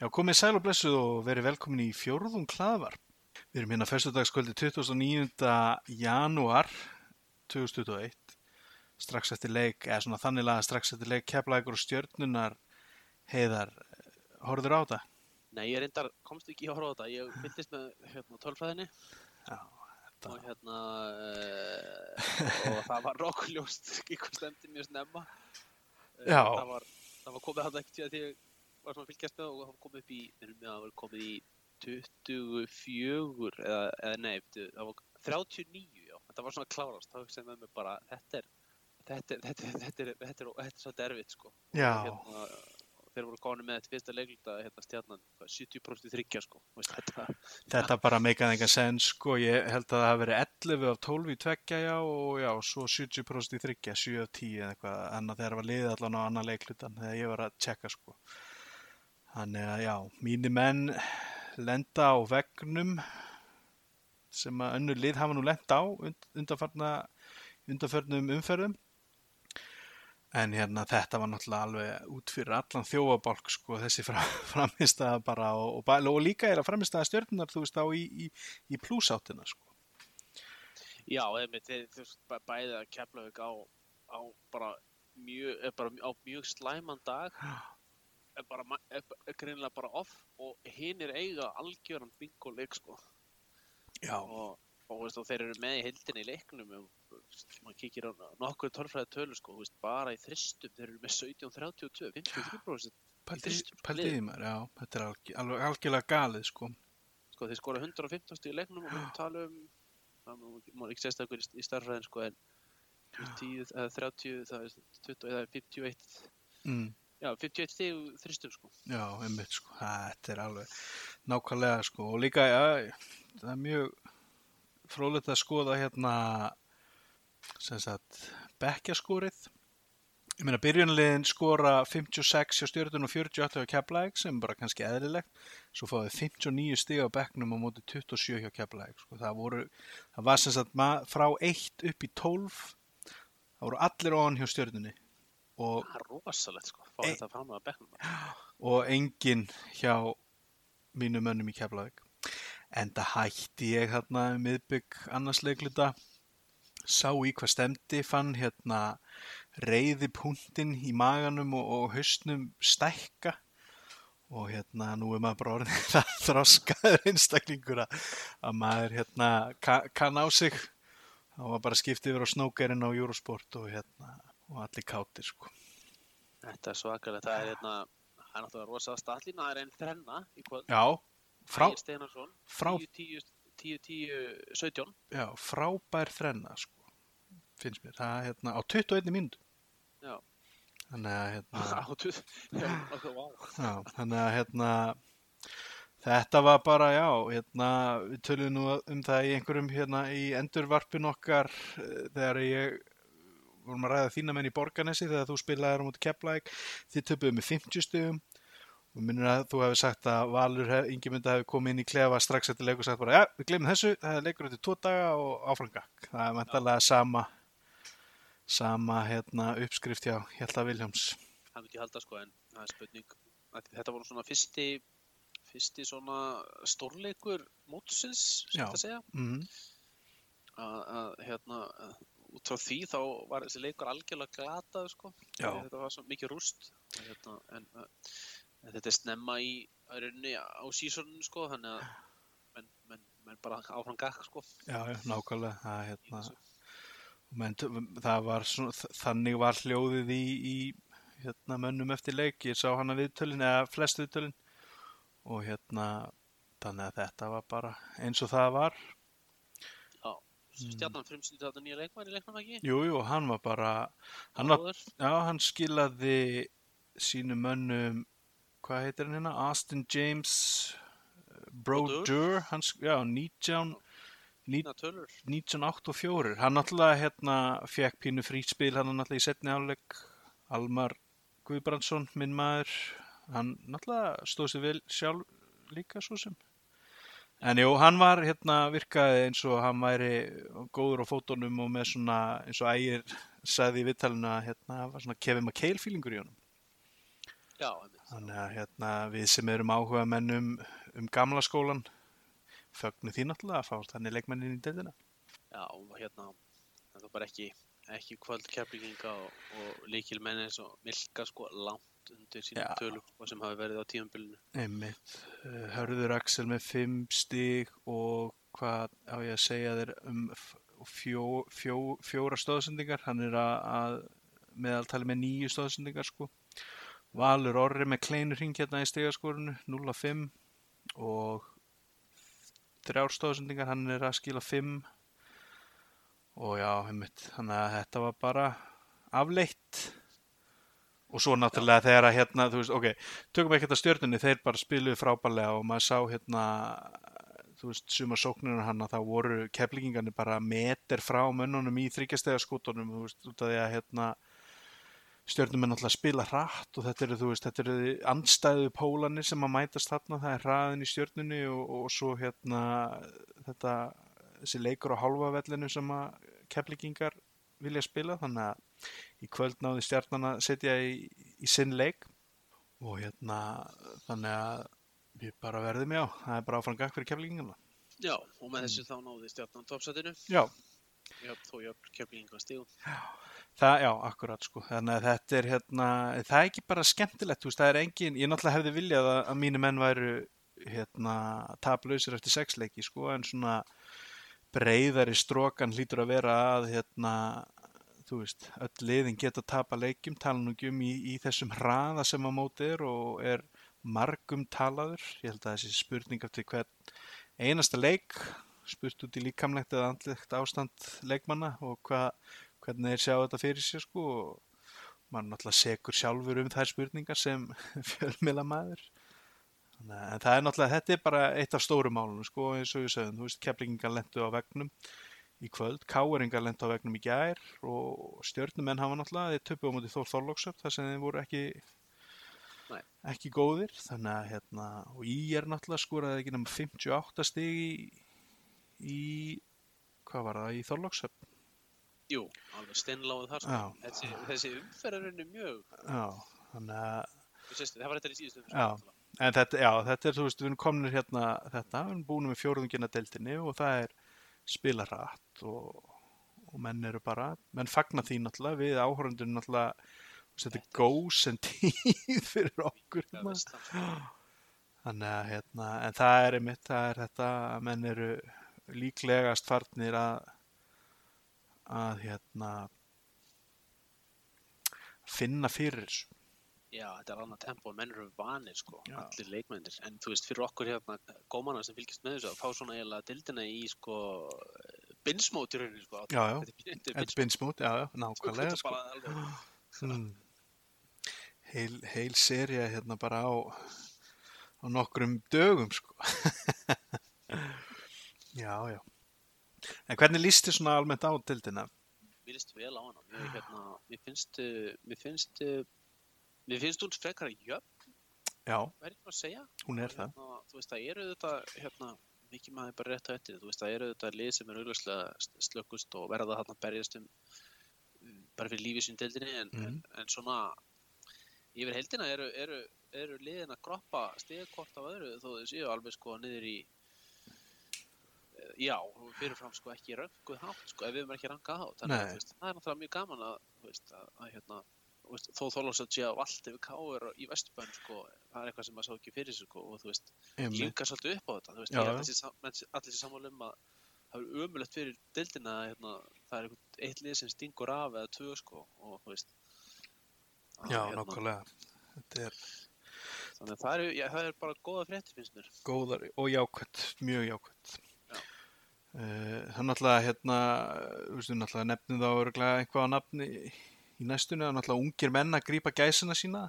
Já, komið sæl og blessuð og verið velkomin í fjórðum klaðvarp. Við erum hérna fyrstudagskvöldi 29. janúar 2021, strax eftir leik, eða svona þannig laga strax eftir leik keflagur og stjörnunar heiðar. Horður á þetta? Nei, ég reyndar, komst ekki í að horfa á þetta. Ég fyllist með hérna, tölfræðinni Já, og hérna uh, og það var rokkuljóst í hvað stemdi mjög snemma. Eh, Já. Það var, það var komið hann ekkert því að ég var svona að fylgjast með og var komið upp í, minnum mig að það var komið í 24 eða, eða nei, það var 39, já. Þetta var svona klárast. Það hugsaði með mig bara, þetta er, þetta er, þetta er, þetta er, þetta er, þetta er, svolítið erfitt, sko. Já. Hérna, þeir voru gáni með þetta fyrsta leikluta hérna stjarnan, hvað, 70% þryggja sko Þú veist, þetta, þetta bara meikaði engan sens sko, ég held að það hafi verið 11 af 12 í tveggja já og já, svo 70% í þryggja, 7 af 10 eða eitthvað, en þegar var liðið allan á annan leiklutan þegar ég var að tjekka sko. Þannig að já, mínir menn lenda á vegnum sem að önnur lið hafa nú lenda á und- undanfarna, undanfarnum umferðum. En hérna þetta var náttúrulega alveg út fyrir allan þjófabálk sko þessi framistæða bara og, og, og líka er að framistæða stjörnunar þú veist á í, í, í plúsáttina sko. já, einmitt, þú veist, bæ- bæði að Keflavík á, á bara mjög, bara á mjög slæman dag er bara, er, er greinilega bara off og hinn er eiga algjöran bingo leik sko Já. og, og, veist, þeir eru með í heildinni í leiknum og maður kíkir á nokkur tölfræði tölu sko, veist, bara í þristum þeir eru með 17-32, 53% Pældi, þristum pældi liði. í maður, já, þetta er alg, alveg algjörlega galið sko. sko þeir skora 115 í leiknum og við tala um má ekki segja stakkur í, starfræðin sko en þú veist, 10 eða 30 það er 20 eða 51 Mm, já 51 stig þristum sko. Já, einmitt sko, þetta er alveg nákvæmlega sko. Og líka, já, það er mjög fróðlegt að skoða hérna sem sagt bekkjaskorið ég meina byrjunliðin skora 56 hjá stjórnun og 48 hjá Keflæk sem bara kannski eðlilegt. Svo fáið 59 stig á bekknum á móti 27 hjá Keflæk sko. það voru, það var sem sagt frá 1 upp í 12 það voru allir ofan hjá stjórnunni og, það er rosalegt sko fá Ei. þetta fram að bara. og enginn hjá mínu mönnum í Keflæk en það hætti ég hérna miðbygg annars leikluta sá í hvað stemdi fann hérna reyði punktinn í maganum og, og hausnum stækka og hérna nú er maður bara orðin það þroskaður einstaklingur að, að maður hérna ka, kann á sig það var bara skiptið yfir á snókerinn á Eurosport og hérna og allir kátir sko. Þetta er svakalegt. Það er hérna það er náttúrulega rosa stallín það er einn þrenna í kvöld. Já, frá, frá 10, 10, 10, 10, 17 já, frábær þrenna sko, finnst mér. Það hérna á 21 mínútu. Já. Þannig að hérna Já, þannig að hérna þetta var bara, já, hérna við töluðum nú um það í einhverjum hérna í endurvarpin okkar eh, þegar ég vorum að ræða þína menn í Borganesi þegar þú spilaðir á móti Keflæk, þið töpuðu með 50 stugum og minnur að þú hefði sagt að Valur Ingemynda hefði komið inn í klefa strax eftir leik og sagt bara, já, við glemum þessu, það er leikur eftir tvo daga og áframgak. Það er mæntalega sama sama hérna uppskrift hjá Hjalta Viljáms. það myndi ég halda sko en það er spurning. Að þetta voru svona fyrsti fyrsti svona stórleikur mótsins, sem þetta segja. Mm að, að hérna út frá því þá var þessi leikur algjörlega glatað sko þetta var svo mikið rúst hérna, en, en þetta er snemma í að rauninni á sísoninu sko þannig að menn, menn, menn bara áfram gakk sko Já, já, nákvæmlega. Það, hérna, menn, það var svona, þannig var hljóðið í, í hérna, mönnum eftir leik. Ég sá hana viðtölin, eða flest viðtölin. Og hérna, þannig að þetta var bara eins og það var. Mm. stjarnan frumsýndi þetta nýja leikmæri í leiknum ekki? Jú, jú, hann var bara, hann var, já, hann skilaði sínum mönnum, hvað heitir hann hérna? Austin James. Brodeur, hann, sk- já, 19, ní- Fína tölur. 1984 hann náttúrulega hérna fekk pínu frítspil hann náttúrulega í setni áleik Almar Guðbrandsson minn maður hann náttúrulega stóð sér vel sjálf líka svo sem en jú, hann var hérna virkaði eins og hann væri góður á fótunum og með svona eins og ægir sagði í vittalina hérna var svona Kevin McHale feelingur í honum Já. Þannig að hérna, við sem erum áhuga menn um, gamla skólan fögnu því náttúrulega að fá þannig leikmennin í deildina. Já, hérna, það er bara ekki, ekki kvöld keflinga og, og líkil menn eins og Milka sko langt undir sínum Já. tölum og sem hafi verið á tímabilinu. Einmitt. Eh, Hörður Axel með 5 stíg og hvað á ég að segja þér um fjó, fjó, fjóra stóðsendingar. Hann er að, að meðaltali með nýju stóðsendingar sko. Valur Orri með kleinur hring hérna í stigaskorunu, 0-5 og þrjár stóðsendingar, hann er að skila 5 og já, einmitt, þannig að þetta var bara afleitt og svo náttúrulega þegar að hérna, þú veist, ok, tökum ekki þetta stjörnunni, þeir bara spiluðu frábælega og maður sá hérna, þú veist, suma sóknirna hann að það voru keflingingarnir bara meter frá mönnunum í þryggjastega skútonum, þú veist, út af því að hérna stjörnum er náttúrulega að spila hratt og þetta eru, þú veist, þetta eru andstæðu pólanir sem að mætast þarna, það er hraðin í stjörnunni og, og svo hérna þetta, þessi leikur á hálfavellinu sem að keflingingar vilja spila, þannig að í kvöld náði stjarnan að setja í, í sinn leik og hérna þannig að við bara verðum já, það er bara áfram gakk fyrir keflingina. Já, og með þessu þá náði stjarnan toppsætinu, Já, þó jöfn keflinga stígum. það, já, akkurat sko, þannig að þetta er hérna, það er ekki bara skemmtilegt, þú veist, það er engin, ég náttúrulega hefði viljað að, að mínu menn væru hérna taplausir eftir sexleiki sko, en svona breyðari strókan hlýtur að vera að hérna, þú veist, öll liðin geta tapa leikjum, tala nú ekki um í, í þessum hraða sem að móti er og er margum talaður, ég held að þessi spurning eftir hvern einasta leik spurt út í líkamlegt eða andlegt ástand leikmanna og hva, hvernig þeir sjá þetta fyrir sér sko og maður náttúrulega sekur sjálfur um þær spurningar sem fjölmila maður að- en það er náttúrulega, þetta er bara eitt af stóru málunum sko eins og við sögum, þú veist, keflingingar lendu á vegnum í kvöld, káeringar lendu á vegnum í gær og stjörnumenn hafa náttúrulega, þeir töpu á móti Þór Þorlóksöp þar sem þeir voru ekki Nei. ekki góðir, þannig að hérna, og í er náttúrulega skoraði ekki nema 58 stig í, í hvað var það, í Þorlóksöp Jú, alveg steinláð þar sko. Já. Þessi, þessi umferðarinn er mjög, Já, þannig að sést, það var þetta í síðustu umferð. Já. En þetta, já, þetta er, þú veist, við erum kominir hérna þetta, við erum búin með fjórðungina deildinni og það er spila hratt og, og menn eru bara, menn fagna því náttúrulega, við áhörundum náttúrulega, þetta er góðsend tíð fyrir okkur. Hérna. sko. Þannig að, hérna, en það er einmitt, það er þetta að menn eru líklegast farnir að, að, hérna, finna fyrir þessu. Já, þetta er annað tempo og menn eru vanir sko, Já. allir leikmennir. En þú veist, fyrir okkur hérna, gómana sem fylgist með þessu, að fá svona eiginlega dildina í sko, binsmót í rauninni sko. Já, já. Þetta er- binsmút, já, já, binsmót. nákvæmlega, sko. bara alveg, Mm. Heil, heil seria hérna bara á, á nokkrum dögum sko. já, já. En hvernig líst þið svona almennt á dildina? mér líst vel á hana. Mér, hérna, mér finnst, uh, mér finnst, uh, mér finnst hún frekar jöfn, Já, verður ég að segja. hún er það. Hérna, þú veist, það eru þetta, hérna, mikið maður bara rétt á eftir, þú veist, það eru þetta lið sem er auðvitað slökust og verða þarna að berjast um bara fyrir lífið sín deildinni en, Mhm. en, en svona yfir heldina eru, eru, eru liðin að kroppa stegkort af öðru þó þau séu alveg sko niður í já, fyrirfram sko ekki rönguð hátt sko ef við erum ekki rankað hátt þannig að það er náttúrulega mjög gaman að, veist, að, að hérna veist, þó þólasöld sé að allt yfir káur í Vesturbæn sko, það er eitthvað sem maður sá ekki fyrir sig sko, og þú veist, Einmitt. líka svolítið upp á þetta þú veist, Já, að menn- allir sér sammála um að það er ömulegt fyrir deildina að hérna, það er einhvern, eitt lið sem stingur af eða tvö sko og veist að, Já, hérna, nokkulega. Er þannig að það er, já, það er bara góða fréttir finnst mér góðar og jákvæmt, mjög jákvæmt. Já. Uh, er náttúrulega, hérna, nefnum þá örgulega eitthvað á nafni í næstunni, er náttúrulega ungir menn að grípa gæsina sína.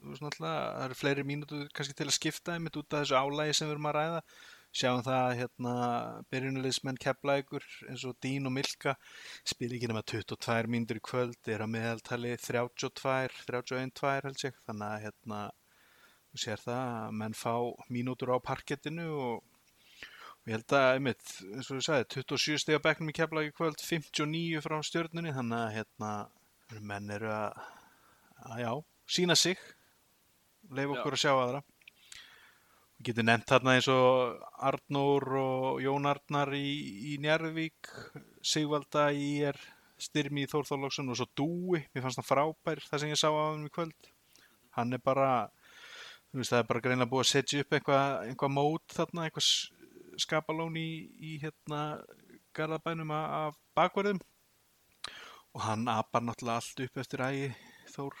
Það eru fleiri mínútur kannski til að skipta einmitt út af þessu álægi sem við erum að ræða. Sjáum það, að, hérna, byrjunulegismenn kepla ykkur eins og Dín og Milka spila ekki nema 22 mínútur í kvöld, er að meðaltali 32, 31, 2 held ég, þannig að, hérna, sér það að menn fá mínútur á parkettinu og ég held að, einmitt, eins og ég sagði, 27 steg á bekknum í Keflavík í kvöld, 59 frá stjörnunni, þannig að hérna, menn eru að, að já, sína sig leif Já. okkur að sjá aðra. Við getum nefnt þarna eins og Arnór og Jón Arnar í, í Njarðvík Sigvalda í er Styrmi í Þórþórlóksun og svo Dúi. Mér fannst það frábær það sem ég sá á hann í kvöld. Hann er bara þú veist það er bara greinlega búið að setja upp eitthvað eitthvað mót þarna eitthvað s- skapalón í, í hérna garðabænum af bakverðum og hann apar náttúrulega allt upp eftir ægi Þór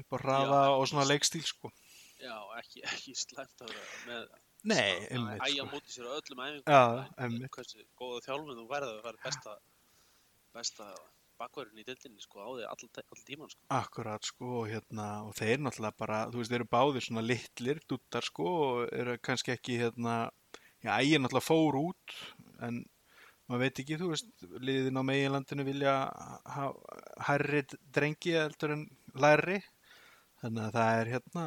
upp á hraða Já, og svona leikstíl sko. Já, ekki, ekki slæmt að vera með Nei, einmitt æja sko. móti sér á öllum æfingum hversu góða þjálfun þú verður að vera besta besta bakverðin í dildinni sko á því all tíman sko. Akkurat sko og hérna og þeir náttúrulega bara, þú veist, þeir eru báðir svona litlir duttar sko og eru kannski ekki hérna, já, ægir náttúrulega fór út en maður veit ekki, þú veist, liðin á meginlandinu vilja hærri drengi heldur en læri. Þannig að það er hérna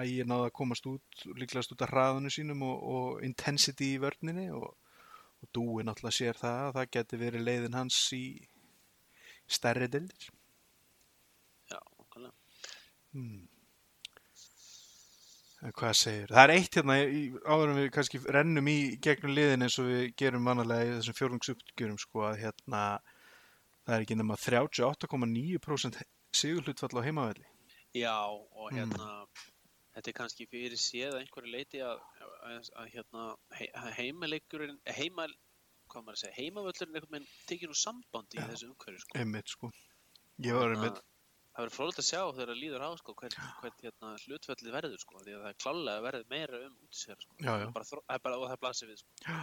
ægir náða að komast út líklegast út af hraðinu sínum og, og intensity í vörninni og, og dúi náttúrulega sér það að það geti verið leiðin hans í stærri dildir Já, okkarlega Hmm. Hvað segir? Það er eitt hérna áður en við kannski rennum í gegnum liðin eins og við gerum vanalega í þessum fjórðungsuppgjörum sko að hérna það er ekki nema 38,9% sigurhlutfall á heimavelli. Já, og Mm. hérna þetta er kannski fyrir séð að einhverju leiti að, að, að hérna he, heimaleikurinn, heima hvað maður að segja, heimavöllurinn einhvern veginn tekið nú samband í þessu umhverju sko. Einmitt sko. Ég var Hérna, einmitt, það verður frólægt að sjá þegar það líður á sko, hvern, hvern hérna, hlutfallið verður sko, því að það er klálega verður meira um útisera sko. Já, já. Er bara, það er bara, og það blasir við sko.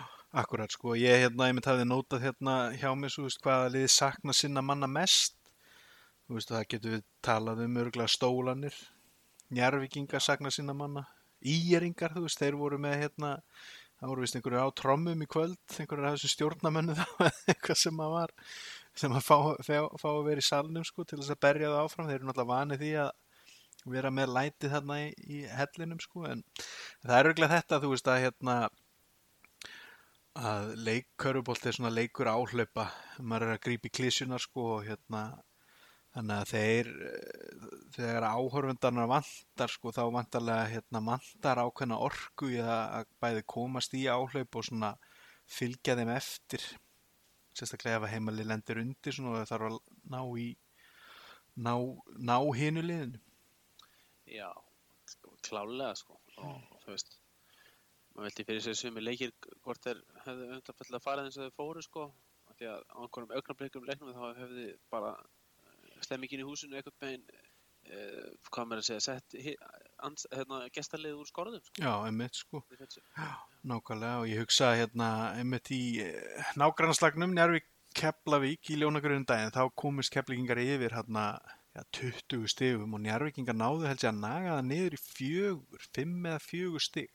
akkurat sko. Ég hérna einmitt hafði nótað hérna hjá mig svo veist hvaða liði sakna sinna manna mest. Þú veist það getur við talað um örgulega stólanir. Njarvíkingar sakna sinna manna. Íjeringar, þú veist, þeir voru með hérna það voru vist einhverju á trommum í kvöld einhverju af þessum stjórnamennu þá eitthvað sem að var sem að fá, fá, að vera í salnum sko til þess að berja það áfram, þeir eru náttúrulega vanið því að vera með lætið þarna í, í hellinum sko en það er auðvitað þetta þú veist að hérna að leikkörubólt er svona leikur áhlaupa. Maður er að grípa í klísjunar sko og hérna þannig að þeir þegar áhörfundarnar vantar sko þá vantarlega hérna vantar ákveðna orku í að bæði komast í áhlaup og svona fylgja þeim eftir sérstaklega ef að heimali lendir undir og það þarf að ná í ná, ná hinu liðinu Já, klálega sko. og, þú veist maður veldi fyrir sér sumi leikir hvort þeir hefðu undanfallega farið eins og þeir fóru sko því að á einhverjum augnablikum leiknum þá hefði bara eh, stemmingin í húsinu einhvern veginn uh, hvað maður að segja sett hérna, gestalið úr skorðum sko. já, einmitt sko þessu. Nákvæmlega og ég hugsa hérna einmitt í nágrannslagnum Njárvík Keflavík í ljónagrunum daginn þá komist keflingar yfir hérna ja, 20 stigum og Njárvíkingar náðu held ég að naga það niður í fjögur, fimm eða fjögur stig.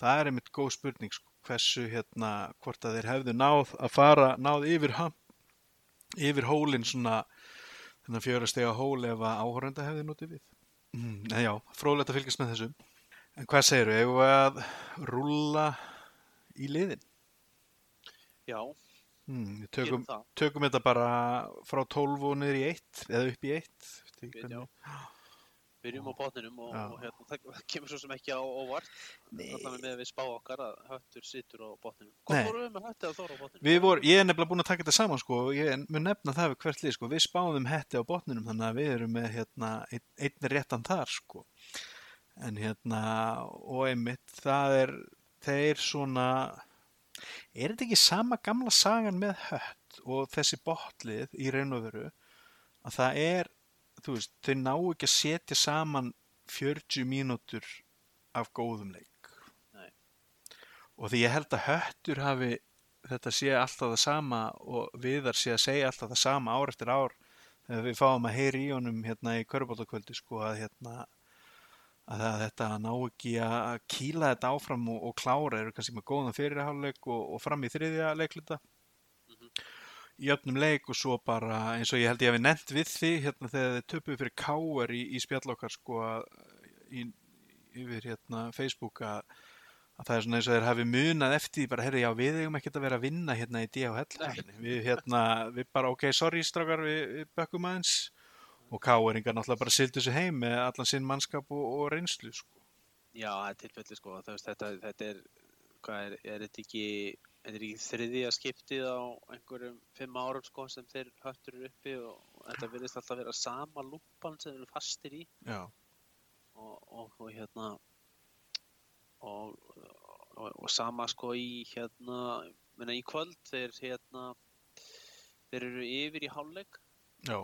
Það er einmitt góð spurning sko, hversu hérna hvort að þeir hefðu náð að fara náð yfir ham, yfir hólinn svona þennan fjögur stiga hól ef að áhórenda hefði notið við. Mm, en já, fróðlegt að fylgjast með þessu. En hvað eigum við að rúlla í liðin? Já, við gerum tökum, tökum þetta bara frá 12 og niður í 1 eða upp í 1 Við- já. Byrjum á botninum og, og hérna, það kemur svo sem ekki á óvart Þannig með við spá okkar að höttur situr á botninum. Hvað voru við með hötti að þóra á botninum? Við voru, ég er nefnilega búin að taka þetta saman sko, og ég mun nefna það við hvert lið sko, við spáðum hetti á botninum þannig að við erum með hérna, einn, einn réttan þar sko. En hérna, og einmitt, það er, þeir svona, er þetta ekki sama gamla sagan með hött og þessi botlið í veru, að það er, þú veist, þau ná ekki að setja saman 40 mínútur af góðum leik. Nei. Og því ég held að höttur hafi þetta sé alltaf það sama og viðar sé að segja alltaf það sama ár eftir ár þegar við fáum að heyri í honum hérna í körbóltakvöldi sko að hérna að þetta ná ekki að kýla þetta áfram og, og klára eru kannski með góðan fyrirháleik og, og fram í þriðja leikluta. Í öfnum leik og svo bara eins og ég held ég hafi nefnt við því hérna þegar þið töpuð fyrir káar í, í spjall okkar sko í, yfir hérna Facebook að að það er svona eins og þeir hafi munað eftir bara, herri, já, við eigum ekkert að vera að vinna hérna í DHL við hérna, við bara, ok, sorry strákar, við, við bökkum aðeins. Og káeringar náttúrulega bara sildu sig heim með allan sinn mannskap og, og reynslu sko. Já, það er tilfelli sko, veist, þetta, þetta er, er, er þetta ekki, þetta er ekki þriðja skiptið á einhverjum fimm árum sko sem þeir höttur uppi og, þetta virðist alltaf vera sama lúpan sem þeir eru fastir í. Og, og, og hérna og, og, sama sko í hérna, menna í kvöld þeir hérna, þeir eru yfir í hálfleik. Já,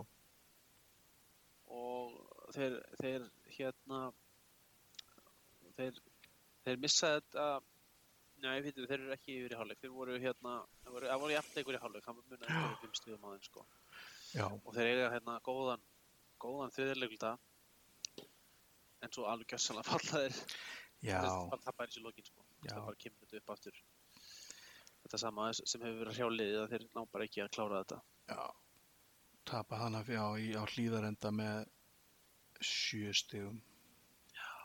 og þeir, þeir hérna þeir, þeir missa þetta Nei, fyrir, þeir eru ekki yfir í hálfleik, þeir voru hérna, þeir voru, það voru jafnleikur í hálfleik, hann munið einhverju fimm stíðum á þeim sko. já, Og þeir eiga hérna góðan, góðan þriðarleikluta, en svo alveg gjössalega falla þeir, já, það tapar eins í lokin sko. Já. Það bara kemur þetta upp aftur. Þetta sama sem hefur verið hrjáliðið að þeir ná bara ekki að klára þetta. já. Tapa hana já, í, á hlýðarenda með sjö stigum.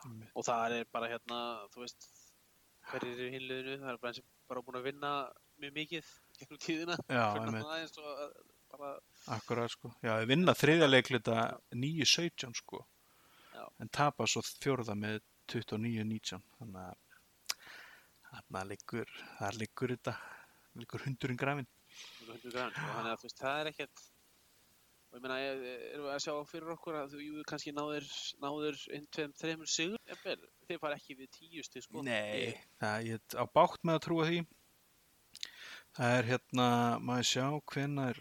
Einmitt. Og það er bara hérna, þú veist, hverjir eru í hinliðinu, það er bara eins og bara búin að vinna mjög mikið gegnum tíðina. Já, bara, Akkurat sko. Já, við vinna þriðja leikluta 9-17 sko. Já. En tapa svo fjórða með 29-19. Þannig að þarna liggur, þar liggur þetta, liggur hundurinn grafin. hundur sko. þannig að þú veist, það er ekkert og ég meina, er- erum við að sjá fyrir okkur að þú kannski náður náður einn, tveim, þreimur sigur jafnvel, þeir fara ekki við tíu stig sko Nei, Ég- það er ég á bátt með að trúa því. Það er hérna, maður sjá hvenar,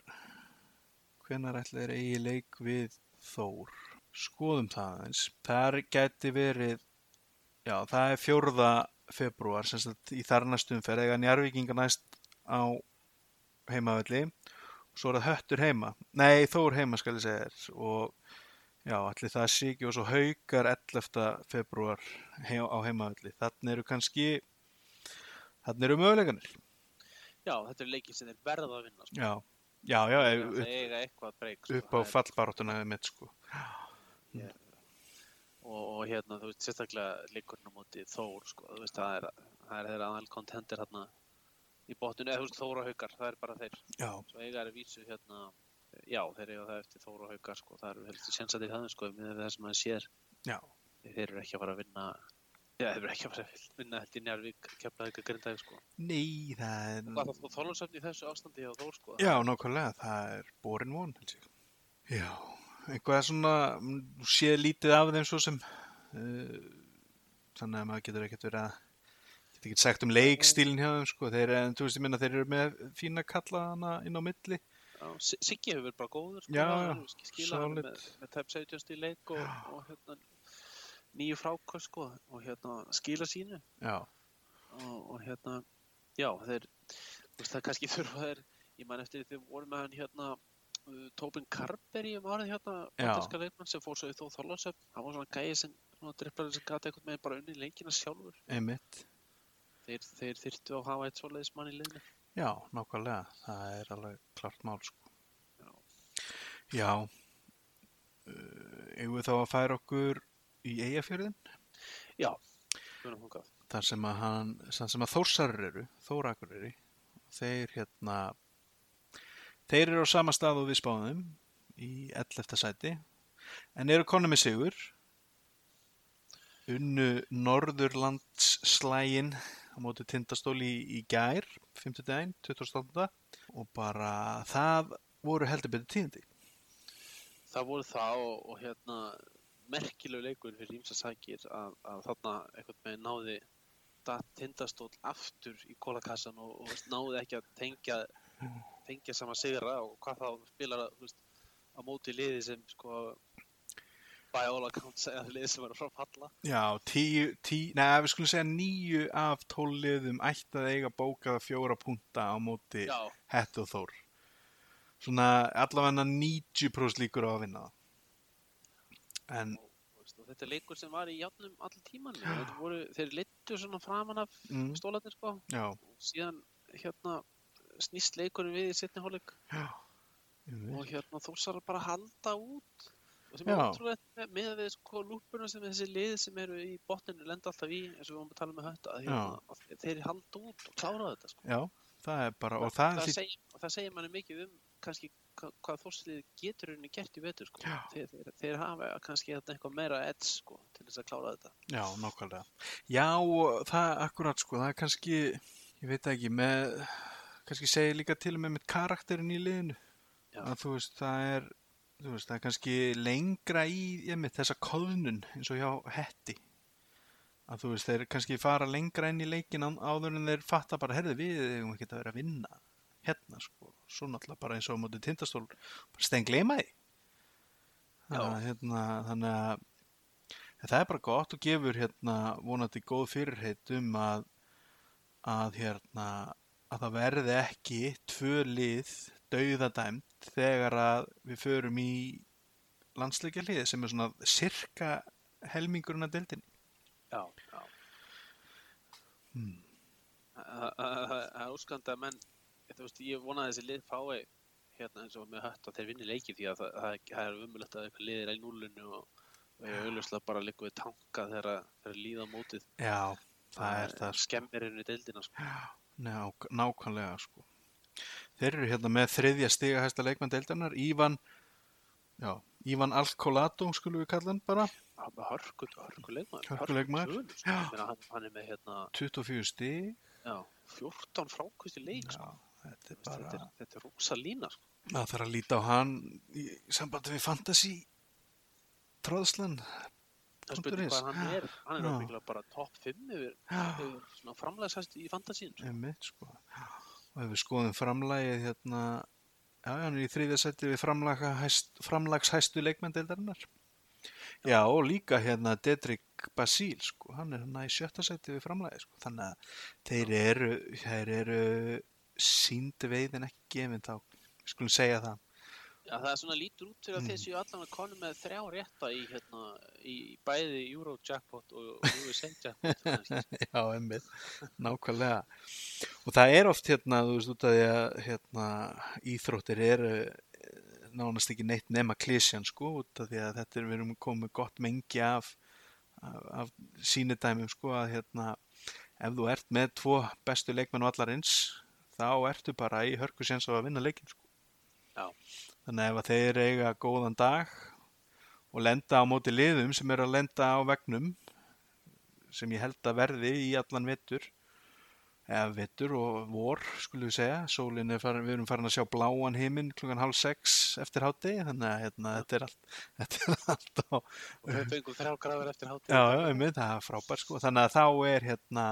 hvenar ætla þeir eigi leik við Þór. Skoðum það aðeins. Það gæti verið, já, það er fjórða februar, sem sagt í þar næstum fer, eða Njarvíkinga næst á heimavelli og svo er það höttur heima. Nei, Þór heima skal ég segja þér og já, allir það sé ekki og svo haukar 11. februar hei, á heimavelli. Þannig eru kannski, þannig eru möguleikanir. já, þetta er leikið sem þeir verða að vinna sko. Já, já, já, upp, breyk sko. upp á Það fallbaráttuna við mitt sko. og, og hérna, þú veist, sérstaklega leikurinn á móti Þór sko, þú veist, það er, það er þeirra aðal kontentir hérna í botninu, eða þú veist, Þór og Haukar, það er bara þeir Já, svo eiga er vísu hérna já, þeir eiga það eftir Þór og Haukar sko, það eru helstu sjensatir það sko, með það sem maður sér já, þeir eru ekki að fara að vinna já, þeir eru ekki að fara að vinna held í Njarvík keflaði ekki að grinda sko. nei, það er, hvað þá þólansöfni í þessu ástandi hjá Þór sko. já, nákvæmlega, það er borin von. Já, eitthvað svona, sé lítið af þeim svo sem, uh, þannig að maður getur ekkert verið að, getur ekkert sagt um leikstílinn hjá þeim sko, þeir, en þú veist, ég minna, þeir eru með fína kalla hana inn á milli. Siggi hefur verið bara góður sko, Já, skilað hann með, með tæp 70 stíl leik og, og hérna nýju frákvæð sko og hérna skila sínu. Já, og, og hérna já þeir það kannski þurfa þeir ég man eftir þeir voru með hann hérna uh, Tobin Carberry um árið hérna banderska leikmann sem fór svo í þó Þorlásöf hann var svona gæði sem svona dripplar sem gata eitthvað með bara unni leikina sjálfur. Einmitt. Þeir, þeir þyrftu að hafa eitt svoleiðis mann í liðinu Já, nákvæmlega, það er alveg klart mál sko. Já. Já, uh, eigum við þá að færa okkur í eigafjörðin? já, þar sem að hann, sem að Þórsarir eru, Þórakuriri, þeir hérna, þeir eru á sama stað og við spáðum í 11. sæti, en eru konu með sigur, unnu Norðurlandsslægin á móti tindastóli í, í gær, 5. daginn, 28. og bara það voru heldur betur tíðindi. það voru það og, og hérna merkilegu leikur fyrir ímsa sækir að, að þarna einhvern veginn náði tindastól aftur í kólakassan og, og náði ekki að tengja tengja sama sigra og hvað þá spilar að, veist, á móti liði sem sko by all accounts eða liði sem fara að falla. Já, tíu, tíu, neða við skulum segja níu af tólliðum ætti að eiga bókaða fjóra punta á móti Hett og Þór. Svona allavega 90% líkur á að vinna það. En, og, þetta er leikur sem var í játnum allir tíman voru, þeir leittu svona framan af mm, stólarnir sko. Já, og síðan hérna snýst leikurinn við í setni einmitt. og hérna Þórsar bara halda út og sem er ótrúlegt með, með við sko lúpuna sem þessi lið sem eru í botninu lenda alltaf í eins og við vorum að tala með þetta að, hérna, að þeir halda út og klára þetta sko. já, það er bara, og það, það, það segir, og það segir manni mikið um kannski hvað, þórslið getur henni gert í vetur sko. Þeir, þeir, þeir hafa kannski eitthvað meira edds sko, til þess að klára þetta Já, nákvæmlega. Já, það akkurat sko, það er kannski, ég veit ekki, með, kannski segir líka til og með með karakterin í liðinu. Já. Að þú veist, það er, þú veist, það er kannski lengra í, með þessa kóðnun eins og hjá hetti. Að þú veist, þeir kannski fara lengra inn í leikin áður en þeir fatta bara, herðu við, eigum ekki að vera að vinna hérna sko. Svo náttúrulega bara eins og á móti tindastól, bara stein gleyma því. Já. Að, hérna, þannig að það er bara gott og gefur hérna vonandi góð fyrirheit um að, að hérna að það verði ekki tvö lið dauðadæmt þegar að við förum í landsleikja lið sem er svona sirka helmingurinn að deildinni. Já, já. Hmm. Það er óskandi að menn, þú veist, ég vona að þessi lið fái hérna eins og með hött að þeir vinni leiki því að það, er umulegt að eitthvað lið er í núlinu og, auðvitað bara líka við tanka þegar líða mótið. Já, það er það. sko. Skemmir henni deildina, sko. Ná, nákvæmlega sko. Þeir eru hérna með þriðja stiga hæsta leikmann deildarinnar, Ívan, já, Ívan Alcolato skulum við kalla hann bara, leikmaður. Hörku leikmaður. sögunni, sko. Já. Ég Hann, er með hérna, 24 stig, já, 14 frákvist í leik, sko. já, þetta er Þetta bara... er, þetta er rosa lína, sko. maður þarf að líta á hann í sambandi við fantasy tróðslan Það is. hvað hann er. Hann er Já. ábyggilega bara topp 5 yfir, Já. yfir svona framlæðsæst í fantasín. Sko. einmitt sko og ef við skoðum framlagið hérna já, hann er í þriðja seti við framlagshæst, framlagshæstu leikmenndeildarinnar já. Og líka hérna Dedrick Basíl sko, hann er hérna í sjötta seti við framlagið sko, þannig að þeir eru þeir eru sínd veiðin ekki gefin þá, við skulum segja það Já, það er svona lítur út fyrir að Mm. þeir séu allan að konu með þrjá rétta í, hérna, í bæði Euro jackpot og og USA jackpot. kannski. Já, einmitt, nákvæmlega. Og það er oft hérna, þú veist, út af því að hérna, íþróttir eru eh, nánast ekki neitt nema klísjan, sko, út af því að þetta er, við erum komið gott mengi af, af, af sínidæmum, sko, að hérna, ef þú ert með tvo bestu leikmenn og allar eins, þá ertu bara í hörku séns á að vinna leikin, sko. Já. Þannig ef þeir eiga góðan dag og lenda á móti liðum sem eru að lenda á vegnum sem ég held að verði í allan vettur eða vettur og vor skulum við segja, sólin er farin við erum farin að sjá bláan heiminn klukkan hálf sex eftir hátegi, þannig að hérna, þetta er allt þetta er allt á Og þau fengum þrjá gráður eftir hátíð. já, já, einmitt, það er frábært sko. Þannig að þá er hérna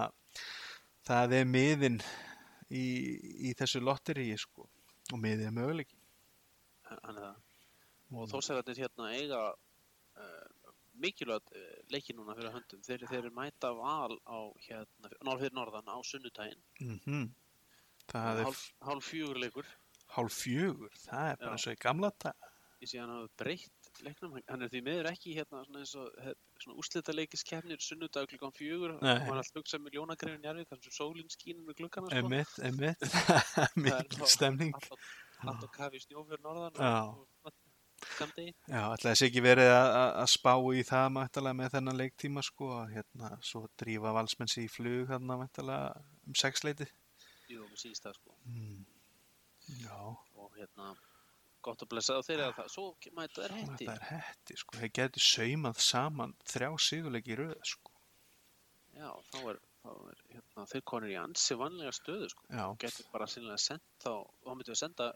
það er miðin í, í þessu lotteríi sko og miðið er möguleiki Er. Og þósæðarnir hérna eiga uh, mikilvægt uh, leiki núna fyrir höndum. Þeir, þeir eru mæta val á hérna, fyrir norðan á sunnudaginn. mm það er Hálf, hálf fjögur leikur. hálf fjögur það er bara eins og í gamla dag sé hann hafa breytt leiknum. Hann- er því miður ekki hérna svona og he- svona úslita leikiskefnir sunnudag klukkan fjögur. Nei. Hann var alltaf hugsa með ljónagrefin jarfi þar sem sólinn skínur með glukkana sko. Það er mikil stemning allt á- Allt á kafi snjó fyrir norðan og, og skamdegi. Já, ætlaði þessi ekki verið að, að- að spá í það mættalega með þennan leiktíma sko, að hérna, svo drífa valsmenn sig í flug þarna mættalega um sexleiti. Jú, mér sýnst það sko. Mm. Já, Og hérna, gott að blessa á þeirra það. Svo mæta þær hetti. þetta er hetti sko, þeir getur saumað saman þrjá sigurleiki röð sko. Já, þá er, þá er hérna, þeir konur í ansi vanlega stöðu sko. Getur bara sinnilega sendt þá, þá myndum við senda,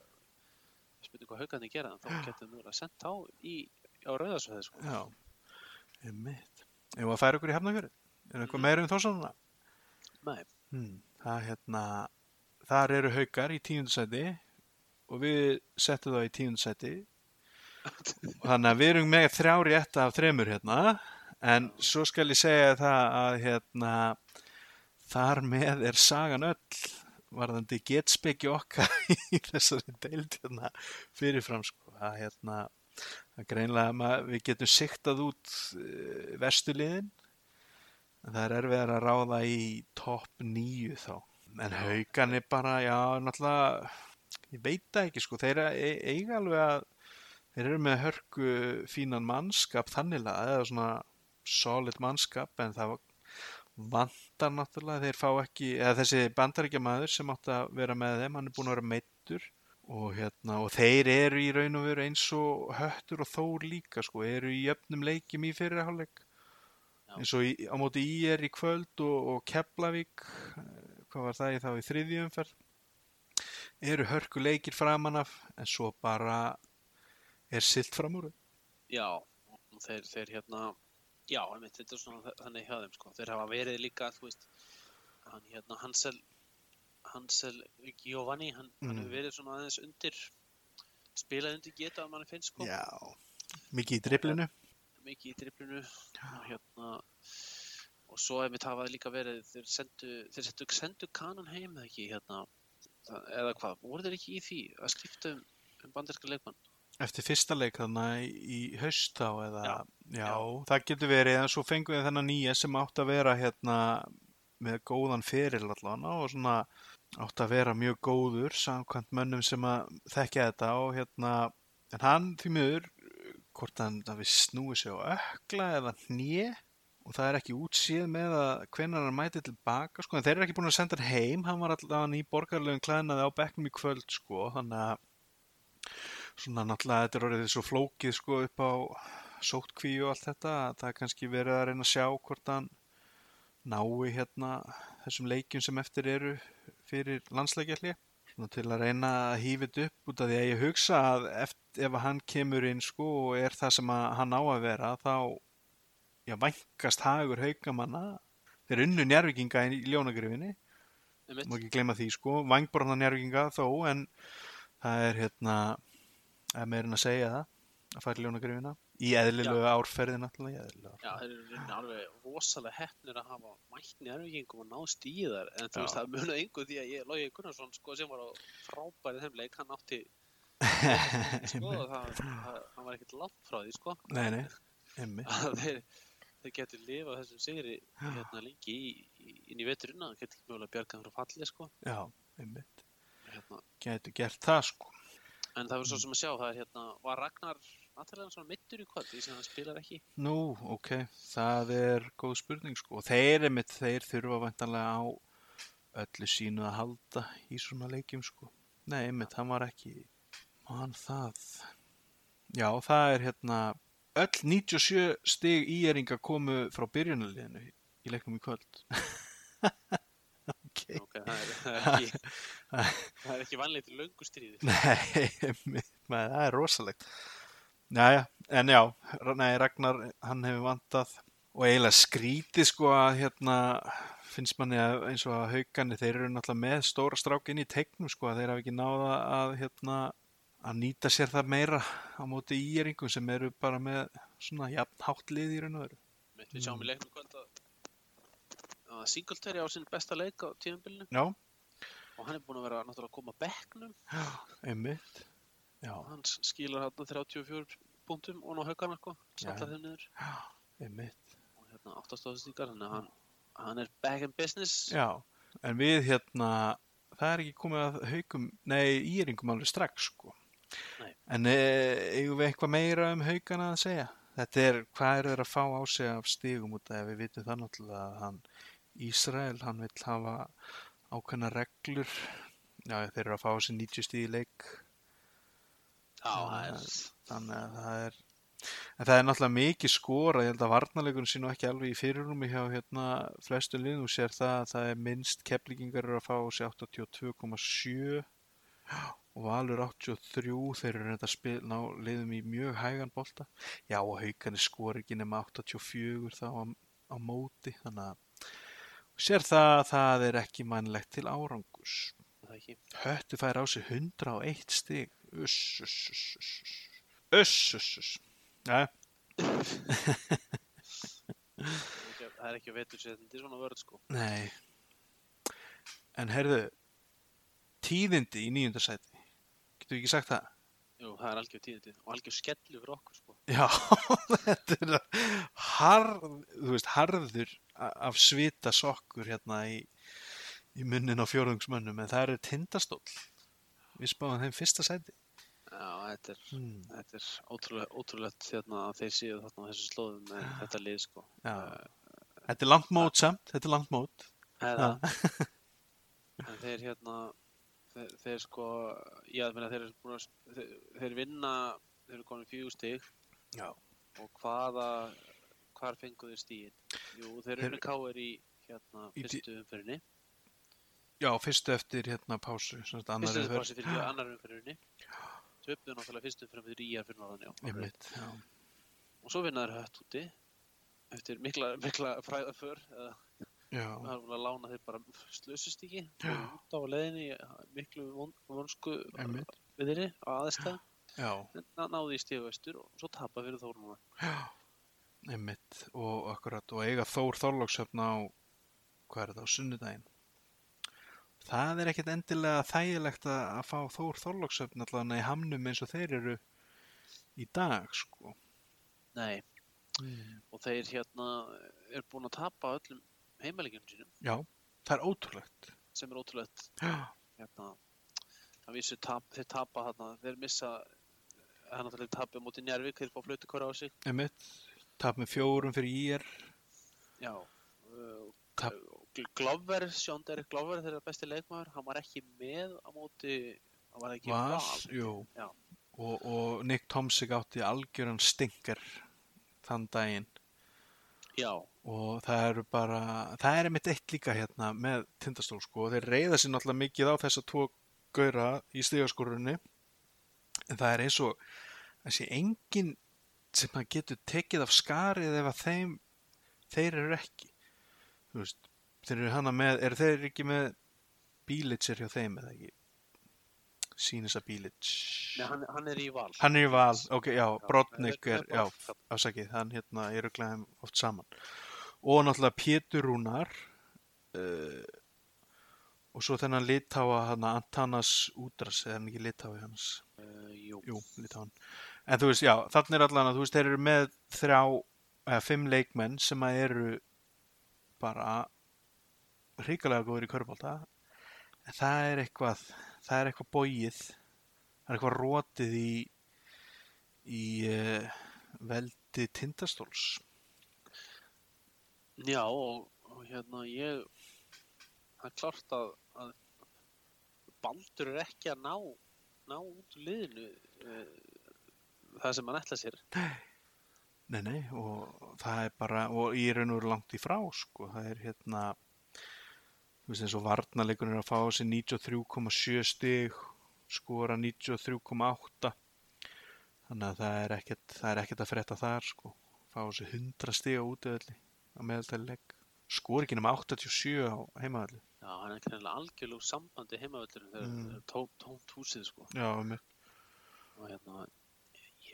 spurning hvað haugarnir gera, en þá getum við að senda þá í, á rauðarsvæði sko. já, einmitt. Ef að færa okkur í hafnafjörð, er eitthvað Mhm. meira um þósaruna? Nei, Hmm. Það hérna, þar eru haukar í tíundsæti og við settum þá í tíundsæti þannig að við erum með þrjá rétt af þremur hérna en svo skal ég segja það að hérna þar með er sagan öll varðandi getspeki okkar í þessari deild hérna fyrirfram sko. Að hérna að greinlega ma- við getum siktað út vestuliðin en það er erfiðar að ráða í topp nýju þá. En haugan er bara, já, náttúrulega ég veit það ekki sko. Þeir e- eiga alveg að þeir eru með hörku fínan mannskap þanniglega, eða svona solid mannskap en það vantar náttúrulega þeir fá ekki, eða þessi bandaríkja maður sem átt að vera með þeim, hann er búin að vera meittur og hérna, og þeir eru í raun og veru eins og höttur og þór líka sko, eru í jöfnum leikjum í fyrirháleik eins og í, á móti í er í kvöld og, og Keflavík eh, hvað var það í þá í þriðjumferð eru hörku leikir framan af en svo bara er silt fram úr. Já, þeir, þeir hérna, já, einmitt, þetta er svona þa- þannig hjá þeim, sko. Þeir hafa verið líka, þú veist, hann hérna, Hansel, Hansel Giovanni, hann, hann Mm. hefur verið svona aðeins undir, spilað undir geta að manni finnst, sko. Já, mikið í driblinu Mikið í driblinu, og hérna, og svo einmitt hafa þeir líka verið, þeir sendu, þeir sendu, sendu kanan heim eða ekki, hérna, það, eða hvað, voru þeir ekki í því að skipta um, um banderska leikmann? Eftir fyrsta leik þarna í haust þá eða, Já, já, já. það getur verið en svo fengum við þennan nýja sem átt að vera hérna með góðan feril allan og svona átt að vera mjög góður samkvæmt mönnum sem að þekkja þetta og hérna, en hann því miður, hvort hann hafi snúið sig á ökla eða hnje og það er ekki útsýð með að hvenær hann mæti tilbaka sko, en þeir eru ekki búin að senda hann heim, hann var allavega í borgarlegum klæðnaði á bekknum í kvöld sko, þannig að svona náttúrulega þetta er orðið svo flókið sko upp á sótkví og allt þetta að það er kannski verið að reyna að sjá hvort hann nái hérna þessum leikjum sem eftir eru fyrir landsleikjalli. Svona til að reyna að hýfit upp út af því að ég hugsa að eftir, ef hann kemur inn sko og er það sem að hann á að vera þá já, vænkast hagur haugamanna. Þeir unnu njárvikinga í ljónagrifinni. Má ekki gleyma því sko, vangborðna njárvikinga þó en það er hérna að meirinn að segja það að fara í ljónagrifina í eðlilegu árferði náttúrulega Já, þeir eru alveg rosalega heppnir að hafa mætt njárvíkingum og náðst í þar. En þú veist það munaði engu því að ég, Lógi Gunnarsson sko, sem var á frábærið þeim leik hann átti sko, það, hann var ekkert langt frá því sko. Nei, nei, þeir, þeir getur lifað þessum sigri hérna lengi í, í, inn í veturinn það getur ekki mögulega bjargað frá falli sko. Já, emmi, hérna. getur gert það sko en það verður svo sem að sjá það er hérna var Ragnar Natalega svona mittur í kvöld því sem hann spilar ekki? Nú, ok, það er góð spurning sko, og þeir emmi þeir þurfa vantanlega á öllu sínu að halda í svona leikjum sko, nei, emmi, hann var ekki mann það? Já, það er hérna öll 97 stig íeringa komu frá byrjunarliðinu í leiknum í kvöld ok okay, það, er, það, er ekki, það er ekki vanlegt í löngu stríði Nei, það er rosalegt. Jæja, en já, nei, Ragnar, hann hefur vantað og eiginlega skrítið sko að hérna finnst manni að eins og að haugani þeir eru náttúrulega með stóra strákin í tegnum sko að þeir hafa ekki náða að hérna að nýta sér það meira á móti íeringum sem eru bara með svona jafn hátt lið í raun og veru. Við sjáum í leiknum í kvöld að, að Singletary á sinn besta leik á tíðanbylnu og hann er búinn að vera náttúrulega að koma á bekknum einmitt. Hann s- skilar hann 34 punktum og ná niður einmitt. og hérna áttastóðstíkar, þannig að hann, hann er back in business Já, en við hérna, það er ekki komið að haugum, nei, íringum alveg strax, sko. Nei. En e, eigum við eitthvað meira um haugana að segja? Þetta er, hvað er þeir að fá á sig af stigum út af, við vitum það náttúrulega að hann, Ísrael, hann vill hafa ákveðna reglur, já, þeir eru að fá á sig 90 stig í leik, Já, það er þannig að það er, en það er náttúrulega mikið skora, ég held að varnarleikurinn sé nú ekki alveg í fyrirrúmi hjá hérna flestu liðum, þú sér það að það er minnst keflingingar eru að fá á sig 82,7 og Valur 83, þeir eru reynda að spila ná liðum í mjög hægan bolta. Já og haugan er skor ekki nema 84 þá á, á móti. Þannig að sér það að það er ekki mannlegt til ekki? Höttu fær á sig 101 stig. Uss, uss, uss, uss, uss. Uss, uss, ja, Það er ekki- að vetur sér þetta er svona vörð sko. Nei. En herðu tíðindi í nýjundarsæti getur við ekki sagt það? Jú, það er algjör tíðindi og algjör skellu fyrir okkur sko. Já, þetta er harð, þú veist, harður af svita sokkur hérna í, í munnin á fjórðungsmönnum en það eru tindastóll. Við spáðum þeim fyrsta sæti. Já, þetta er, hmm. þetta er ótrúlega, ótrúlegt hérna að þeir séu þarna á þessu slóðum með þetta lið sko. Já. Eh, Þetta er langt mót samt, þetta er langt mót. Eða, en þeir hérna þeir, þeir sko, já, þeir, eru búin að, þeir, vinna, þeir eru komin stig. Já. og hvaða, hvar fengu þeir stíin? Jú, þeir eru káir í hérna fyrstu umfyrinni, Já, fyrstu eftir hérna pásu, fyrstu umferð. umfyrinni fyrir því annar umfyrinni, töpuðu náttúrulega fyrstu umfyrinni fyrir íjar fyrir norðan, já. Og svo vinna þeir hött úti eftir mikla, mikla fræðaför, eða Já, það búin að lána þeir bara slösust ekki, Já. út á leiðinni, í miklu von, vonsku við þeirri á aðstæð, já, en náði í stíðu vestur og svo tapa fyrir þór núna. já, einmitt og akkurat og eiga Þór Þorlóksöfn á, hvað er þetta, á sunnudaginn. Það er ekkert endilega þægilegt að fá Þór Þorlóksöfn allavega í hamnum eins og þeir eru í dag, sko. Nei, Mm. og þeir hérna er búin að tapa öllum heimælingjum sínum Já, það er ótrúlegt. sem er ótrúlegt Já, hérna að vísu tap, þeir tapa þarna þeir missa það er náttúrulega tapið mútið Njárvík þeir fá flautukora á sig einmitt, tap með fjórum fyrir ír, já uh, Tap- Gl- Glover, Sjón Derek Glover þeirra besti leikmaður, hann var ekki með á móti, hann var ekki var, val. og, og Nick Tomsik átti algjöran stinker þann daginn. já, og það eru bara það er einmitt eitt líka hérna með tindastól sko, og þeir reyða sér náttúrulega mikið á þessa tvo gaura í stigaskorunni. En það er eins og þessi engin sem það getur tekið af skarið ef að þeim þeir eru ekki. Þú veist, þeir eru hana með eru þeir ekki með bílitser hjá þeim eða ekki? Sýnisa bílits Nei, hann, hann er í val. Hann er í val, ok, já, Brodnik er, já, afsakið, hann hérna er glæðum oft saman. Og náttúrulega Pétur Rúnar uh, og svo þennan litáa hann Antanas Údras eða ekki litái hans? Uh, jú, jú, litáan en þú veist, já, þannig er allan að þú veist, þeir eru með þrjá, eða fimm leikmenn sem að eru bara hrikalega góður í körbólta en það er eitthvað það er eitthvað bóið það er eitthvað rótið í í uh, veldi tindastóls. Já og, og hérna ég það er klart að, að Baldur er ekki að ná ná út liðinu uh, það sem hann ætla sér. Nei, nei, og það er bara, og raun og veru langt í frá, sko, það er hérna, þú veist eins og varnarleikunir að fá þessi 93,7 stig, skora 93,8, þannig að það er ekkert, það er ekkert að frétta þar, sko, fá þessi 100 stig á útöðli á meðaltæli legg, skor ekki nema 87 á heimaðalli, já, hann er ekki nefnilega algjörlug sambandi heimavöllurinn þegar Mm. mm. tó, tómt húsið sko. Já, um og hérna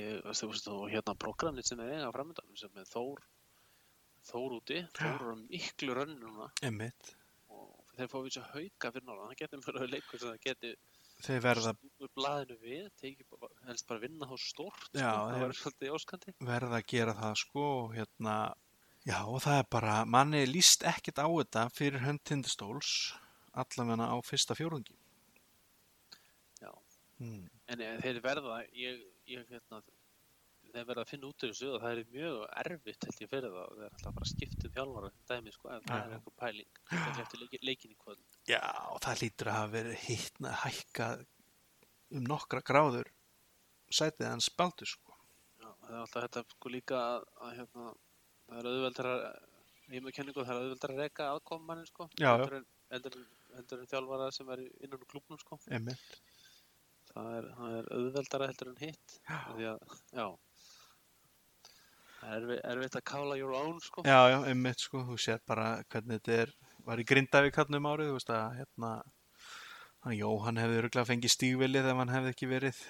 ég, veistu, veistu, og hérna programnið sem er eiga framöndan sem er Þór Þór úti, Þór er miklu rönn núna. Einmitt, og þeir fá svo hauka fyrir norðan, það getur fyrir leikur sem það getur þeir verða, snúið blaðinu við, bara, helst bara vinna þá stórt, Já, sko, verða að gera það sko og hérna já og það er bara, manni líst ekkert á þetta fyrir hönd tindastóls allavega á fyrsta fjórðungi. Já. hmm. En eh, þeir verða, ég, ég hérna, þeir verða að finna út úr þessu og það er mjög erfitt held ég fyrir það, þeir er alltaf bara að skipta um þjálfara um dæmi, sko, ef það er eitthvað pæling, það er eftir leiki, leikin í kvöld. já og það lítur að hafa verið hittna hækkað um nokkra gráður sætið hans baldur sko Já, það er alltaf þetta sko líka að, að hérna, það er auðveldar að, ég með kenningu, það er auðveldar að reka aðkomannin, sko, Já, heldur en, en- en þjálfara sem er innan klubnum, sko. einmitt það er, það er auðveldara heldur en hitt því að, já. Það er erfitt, að kála your own sko. Já já einmitt sko. Þú sér bara hvernig þetta er var í Grindavík hann um árið þú veist að hérna hann Jóhann hefði örgulega fengið stígvilið ef hann hefði ekki verið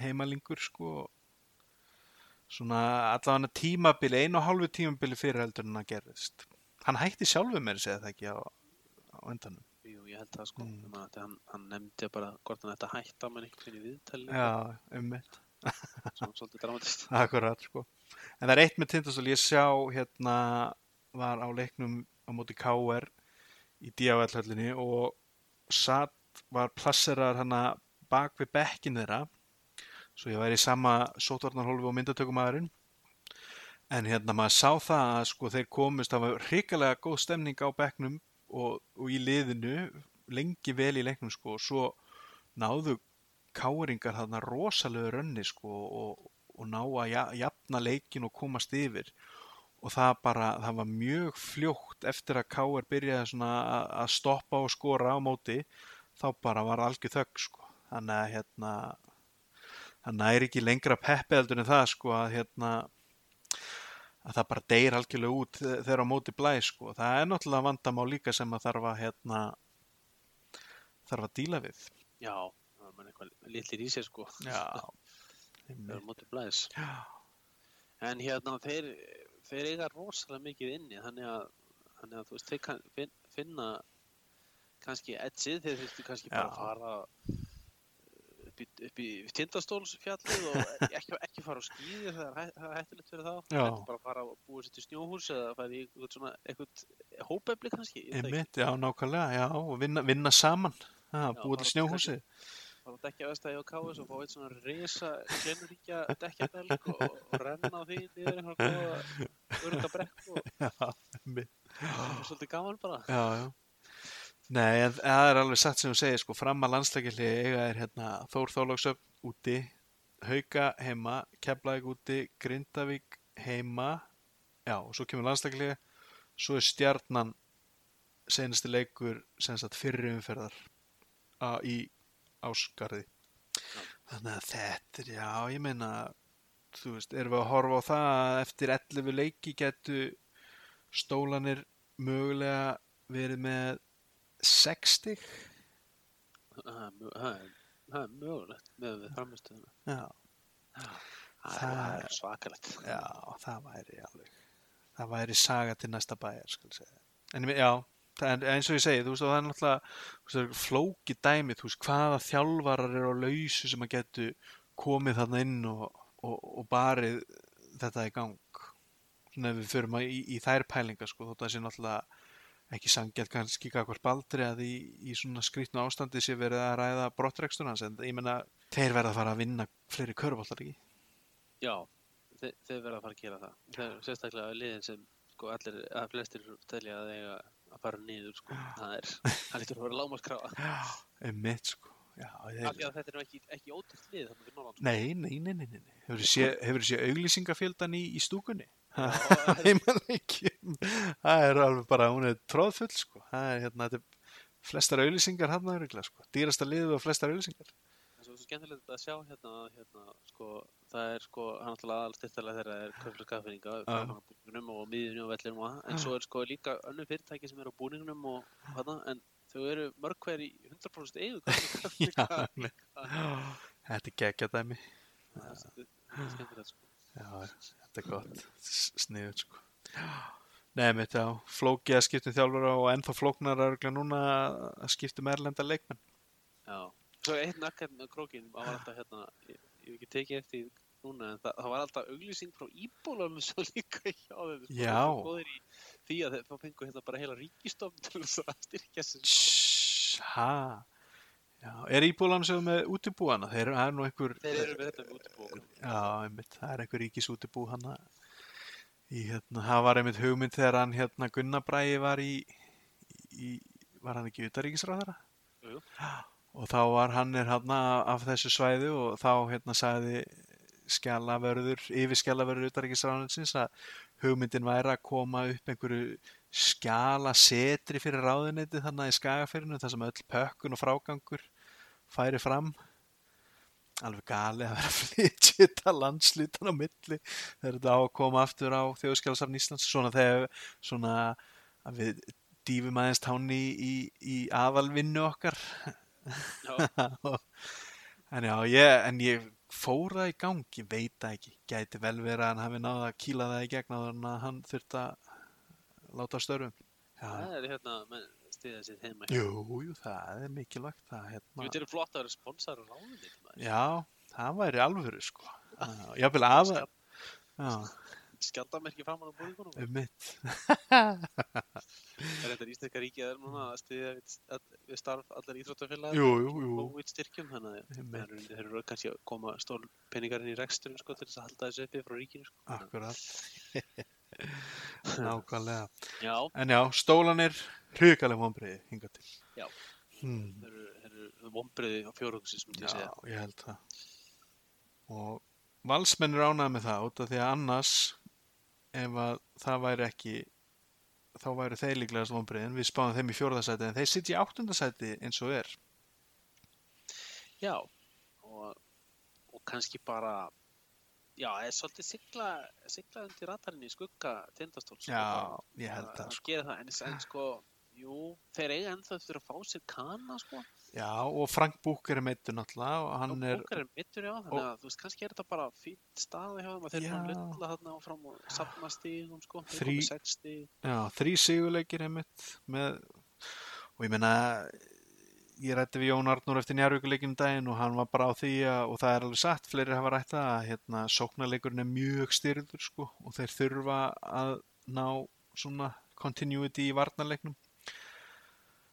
heimalingur sko. Svona allavega tímabili, einu og hálfu tímabili fyrir heldur en að gerðist. Hann hætti sjálfu með segja það ekki á, á endanum ég held það sko. Mm. mm. hann, hann nefndi bara hvort hann ætti að hætta menn einhvern veginn í viðtali já, einmitt, sem svolítið dramatist akkurat sko. En það er eitt með tindastól, ég sjá hérna var á leiknum á móti KR í DFL-höllinni og satt var plasseraðar hana bak við bekkin þeirra svo ég væri í sama sótvarnarhólfi og myndatökumæðurinn en hérna maður sá það að sko þeir komist það var hrikalega góð stemning á bekknum og, og í liðinu lengi vel í leiknum sko og svo náðu káringar þarna rosalegu rönni sko og, og ná að ja- jafna leikin og komast yfir. Og það bara, það var mjög fljótt eftir að Káir byrjaði svona að- að stoppa og skora á móti þá bara var algjör þögg sko. Þannig að hérna það næri ekki lengra peppi heldur en það sko að hérna að það bara deyr algjörlega út þegar á móti blæ sko það er náttúrulega vandamál líka sem að þarf að hérna þarf að díla við Já, það var mann eitthvað litlir í sér sko. já, er einmitt. mótið blæs. já, En hérna, þeir, þeir eiga rosalega mikið inni, þannig að, þannig að þú veist, þeir kann, finn, finna kannski edgið, þeir þurftu kannski bara Já. að fara upp í, upp í tindastólsfjallið og ekki, ekki fara á skýði það er, það er hættulegt fyrir þá. Já. Ekki bara fara að búa sér til snjóhús eða fara í eitthvað svona, eitthvað hópefli kannski. það einmitt, já, nákvæmlega já, og vinna, vinna saman búið bara til snjóhúsi fara að dekja vestæði á KS og fá eitt svona risa glenuríkja dekkjabelg og, og renna á því niður einhver góða örga brekku og það er svolítið gaman bara. Já, já. Nei, það er alveg satt sem þú segir, sko, fram að landslækjali eiga er hérna Þór Þólagsöfn úti, Hauka heima, Keflavík úti, Grindavík heima, já, og svo kemur landslækjali, svo er stjarnan senasti leikur, sem sagt, fyrri umferðar á, í Ásgarði. Þannig að þetta er, já, ég meina, þú veist, erum við að horfa á það að eftir 11 leiki getu stólanir mögulega verið með 60 Það er mjög- það er- mögulegt með við framistöðuna. já, Það er- svakalegt. já, það væri alveg það væri saga til næsta bæjar en já, það eins og ég segi, þú veist, það er náttúrulega flóki dæmi, þú veist, hvaða þjálfarar eru á lausu sem að getu komið þarna inn og, og, og barið þetta í gang ef við förum í, í þær pælingar sko, þótt að það sé náttúrulega ekki sangjart kannski kakvar baldri að í, í svona skrýtnu ástandi sé verið að ræða brottrekstur hans en ég menna þeir verða að fara að vinna fleiri körfallar ekki Já, þeir, þeir verða að fara að gera það. Þeir, sérstaklega liðin sem sko allir, að flestir telja að eiga að fara niður sko. Það er, það lítur að vera lágmarskrafa. Já, einmitt sko Já, þeir, þetta er nú ekki, ekki ótrútt lið Norrland. nei, nei, nei, nei, nei, nei. Hefur þið séð sé auglýsingafjöldan í, í stúkunni? Heimaleikjum Það er alveg bara, hún er tróðfull sko. Það er hérna, þetta er flestar auglýsingar hann að sko. Dýrasta liðu og flestar auglýsingar. Það er svo skemmtilegt að sjá hérna, hérna sko, það er sko, hann náttúrulega aðalstyrtalega þeirra er köfla skaffinninga framan á búningunum og miðjunum og vellinum og það, en svo er sko líka önnur fyrirtæki sem eru á búningunum og hana, en þau eru mörg hver í 100% eigu Þetta er geggja dæmi. Það er skemmtilegt sko. Já, þetta er gott Sniðut sko Nei, mitt já, flókið að skiptum þjálfara og ennþá flóknar er örugglega núna að skiptum erlenda leikmenn Já, svo eitt nakkar með krókin, það var alltaf hérna, ég, hef ekki tekið eftir núna, en það, það var alltaf auglýsing frá íbúlanum svo líka hjá þeim. sko, í því að fá pengu hérna bara heila ríkistofn til þess að styrkja sig. sko. Já, er íbúlan sem með útibúana? Þeir eru, er nú einhver Þeir eru með þetta með útibókum. Já, einmitt, það er einhver ríkis útibú hann í hérna, það var einmitt hugmynd þegar hann hérna Gunnar Bræði var í, í var hann ekki utaríkisráðara? Jú, og þá var hann er hann af þessu svæði og þá hérna sagði skjalavörður, yfir skjalavörður utaríkisráðansins að hugmyndin væri að koma upp einhverju skjalasetri fyrir ráðuneyti þannig í skagafyrinu þar sem öll pökkun og frágangur færi fram. Alveg gali að vera að flytja þetta landslítan á milli þegar þetta á að koma aftur á þjóðskjálasafn Íslands. Svona þegar svona að við dýfum aðeins tánni í, í, í aðalvinnu okkar. En já, ég, en ég fór það í gang, ég veit ekki. Gæti vel verið að hann hafi náða að kýla það í gegn að hann þurft að láta störfum. Já, það er hérna, stiða sitt heima. jú, jú, það er mikilvægt það, hérna, eru flott að vera sponsor á ráðunni. já, það væri alvöru sko, já, vil já, Skjaldamerki framan á búningunum. um mitt Er þetta Ísleika ríkið er núna að stiðja við, að- við starf allar íþróttafélag jú, jú, jú, COVID styrkjum, þannig að þeir eru kannski að koma stól peningarinn í reksturinn sko til þess að halda þessu uppi frá ríkinu sko. akkurat nákvæmlega Já, en já, stólanir hrikalega vonbreiði hinga til Já. hmm. þeir eru, eru vombriði á fjórugusins, myndi ég Já, segja. ég held það. Og valsmenn er ánægð með það út af því að annars ef að það væri ekki þá væri þeir líklegast vonbriðin við spáðum þeim í fjórðasæti en þeir sitja í áttundasæti eins og er Já, og, og kannski bara, já, það er svolítið sigla, sigla undir ratarinn í skugga tindastóls. Já, ég held það, sko. sko. Það, en, en sko, jú, þeir eiga ennþá eftir að fá sér kana, sko. Já, og Frank Búker er meittur náttúrulega og hann og er, er mittur, já, þannig að þú veist, kannski er þetta bara fínt staði hjá þeim að þeir eru Já. að lulla þarna áfram og safna stíðum, sko. Þeir Þrí- komið sex stíð. já, þrý sigurleikir einmitt með, og ég meina ég rætti við Jón Arnur eftir njárvíkuleikinu daginn og hann var bara á því að, og það er alveg satt, fleiri hafa rætt það að hérna, sóknarleikurinn er mjög styrður sko, og þeir þurfa að ná svona continuity í varnarleiknum.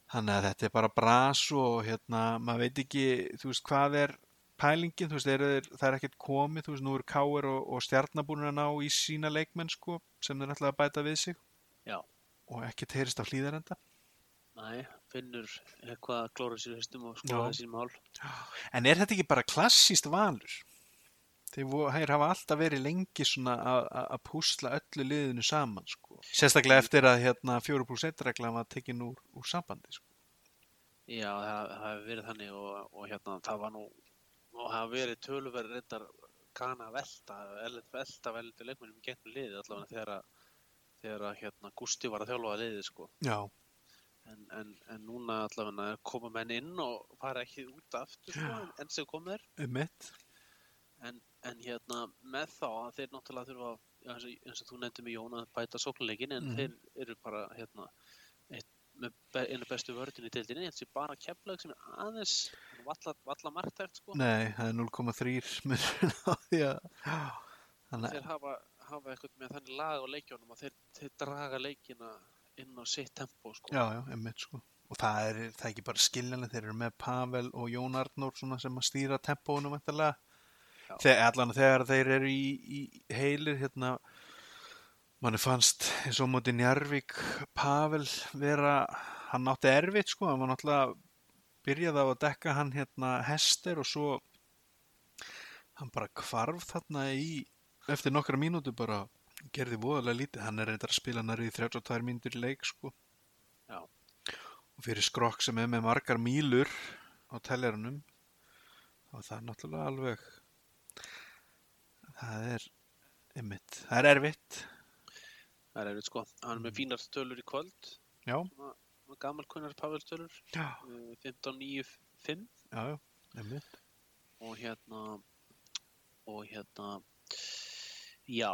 Þannig að þetta er bara bras og hérna, maður veit ekki þú veist hvað er pælingin þú veist, er, er, það er ekkert komið þú veist, nú eru Káir og, og Stjarnabúnir að ná í sína leikmenn sko, sem þeir ætla að bæta við sig. Já. og ekkert heyrist af hlýðarenda Næ, finnur eitthvað að klóra sér höstum og skoða þessi mál. En er þetta ekki bara klassíst valur? Þeir hafa alltaf verið lengi svona að- púsla öllu liðinu saman sko. Sérstaklega eftir að hérna 4 pluss 1 regla var tekin úr, úr sambandi sko. Já, það, hefur verið þannig og, og hérna, það var nú, og það hefur verið töluverð reyndar kana velta, velta veldi leikmennum gegnum liðið allavega þegar að, þegar að hérna, Gústi var að þjálfa að liðið, sko. Já, En, en, en núna allavega koma menn inn og fara ekki út aftur, sko, Já. en, en sem kom mitt. En, en hérna, með þá að þeir náttúrulega þurfa, eins, og, eins og þú nefndi með Jón að bæta sóknuleikin, en Mhm. þeir eru bara, hérna, eitt, með einu bestu vördin í deildinni, eins og bara keflaug sem er aðeins valla, valla margtækt, sko. Nei, það er 0,3 munurinn á því að þannig þeir hafa, hafa eitthvað með þannig lag á leikjónum að þeir, þeir draga leikina inn á sitt tempo sko. Já, já, um mitt sko. Og það er, það er ekki bara skiljanlega, þeir eru með Pavel og Jón Arnór sem að stýra tempóinu. Þegar, allan þegar þeir eru í, í heilir, hérna, manni fannst eins og móti Njarvík Pavel vera, hann átti erfitt sko, hann var náttúrulega byrjaði á að dekka hann hérna hester og svo hann bara hvarf þarna í, eftir nokkra mínútu bara gerði voðalega lítið, hann er reyndar að spila nærið í 32 mínútur leik sko. Já. og fyrir skrokk sem er með margar mílur á teljarunum og það er náttúrulega alveg það er einmitt, það er erfitt. Það er erfitt sko. Hann er með fínar tölur í kvöld. Já, gammalkunnar Pavel tölur. Já, 15.9.5 já, já, einmitt. Og hérna og hérna já,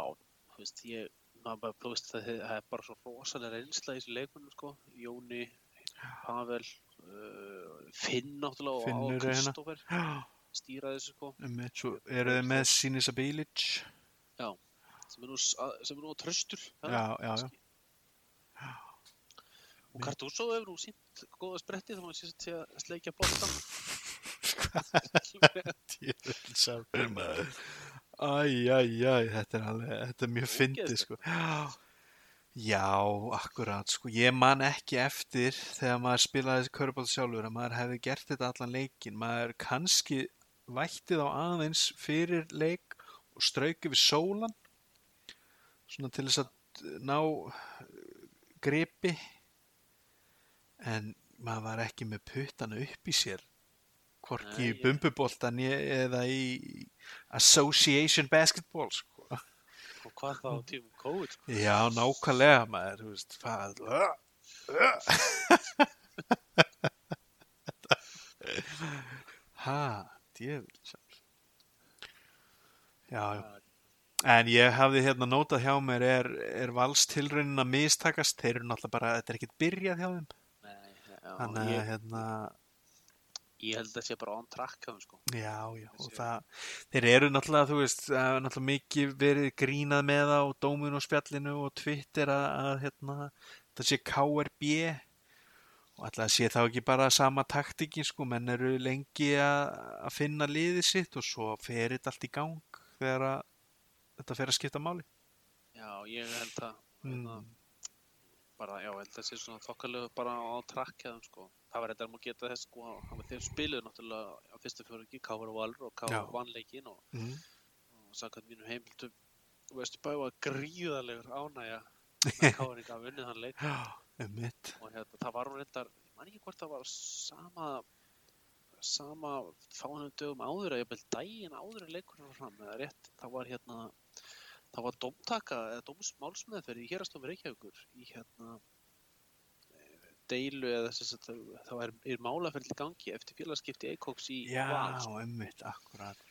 veist ég maður bara, þú veist það, er bara svo rosalega reynsla í þessu leikunum sko. Jóni, Pavel uh, Finn náttúrulega Finnur og er hérna. Kristófer já, stýra þessu sko. Svo eru þið með Sinisa Bilic sem er nú, að- sem er nú tröstur já, já, já. Og Cardoso hefur nú sínt góða spretti þá maður sé sé að sleikja boltan. Djöfulsarfur maður Æj, æj, æj, þetta er alveg, þetta er mjög fyndið sko. Já, akkurat sko, ég man ekki eftir þegar maður spilaði körbátt sjálfur að maður hefði gert þetta allan leikin maður kannski vætti þá aðeins fyrir leik og strauki við sólan svona til þess að ná uh, gripi en maður var ekki með puttana upp í sér hvorki í bumbuboltan eða í association basketball sko. Og hvað þá tímum COVID, sko. já, nákvæmlega maður þú veist, hvað ha, djöful sjálf já, já. En ég hafði hérna nótað hjá mér er, er valstilraunin að mistakast? Þeir eru náttúrulega bara, þetta er ekkert byrjað hjá þeim. Nei, já, þannig að ég, hérna ég held að það sé bara on track, hann, sko. Já, já, og það, þeir eru náttúrulega, þú veist, það náttúrulega mikið verið grínað með það á dóminu og spjallinu og Twitter að, að hérna, það sé KRB og alltaf sé þá ekki bara sama taktikin, sko, menn eru lengi að, að finna liðið sitt og svo fer þetta allt í gang þegar að þetta fer að skipta máli. Já, ég held að, Mm. hérna, bara, já, held að það sé svona þokkalegu bara á trakkjaðum, sko. Að maður geta þess, sko, að þeir spiluðu náttúrulega á fyrsta fjórugi, Káur og Valur og vann leikinn og, mm. og samkvæmt mínum heimildum, veistu, bæði var gríðalegur ánægja með Káuringa að vunnið hann leik. Og hérna, það var hún reyndar, ég man ekki hvort það var sama, sama fánum dögum áður, að ég bel daginn áður en leikurinn var fram, eða rétt, það var hérna, það var domtaka eða dómsmálsmeðferð í hérastómi Reykjavíkur í hérna deilu eða að það er, er málaferð í gangi eftir félagskipti Eikóks í Já, Val sko. einmitt, akkurat.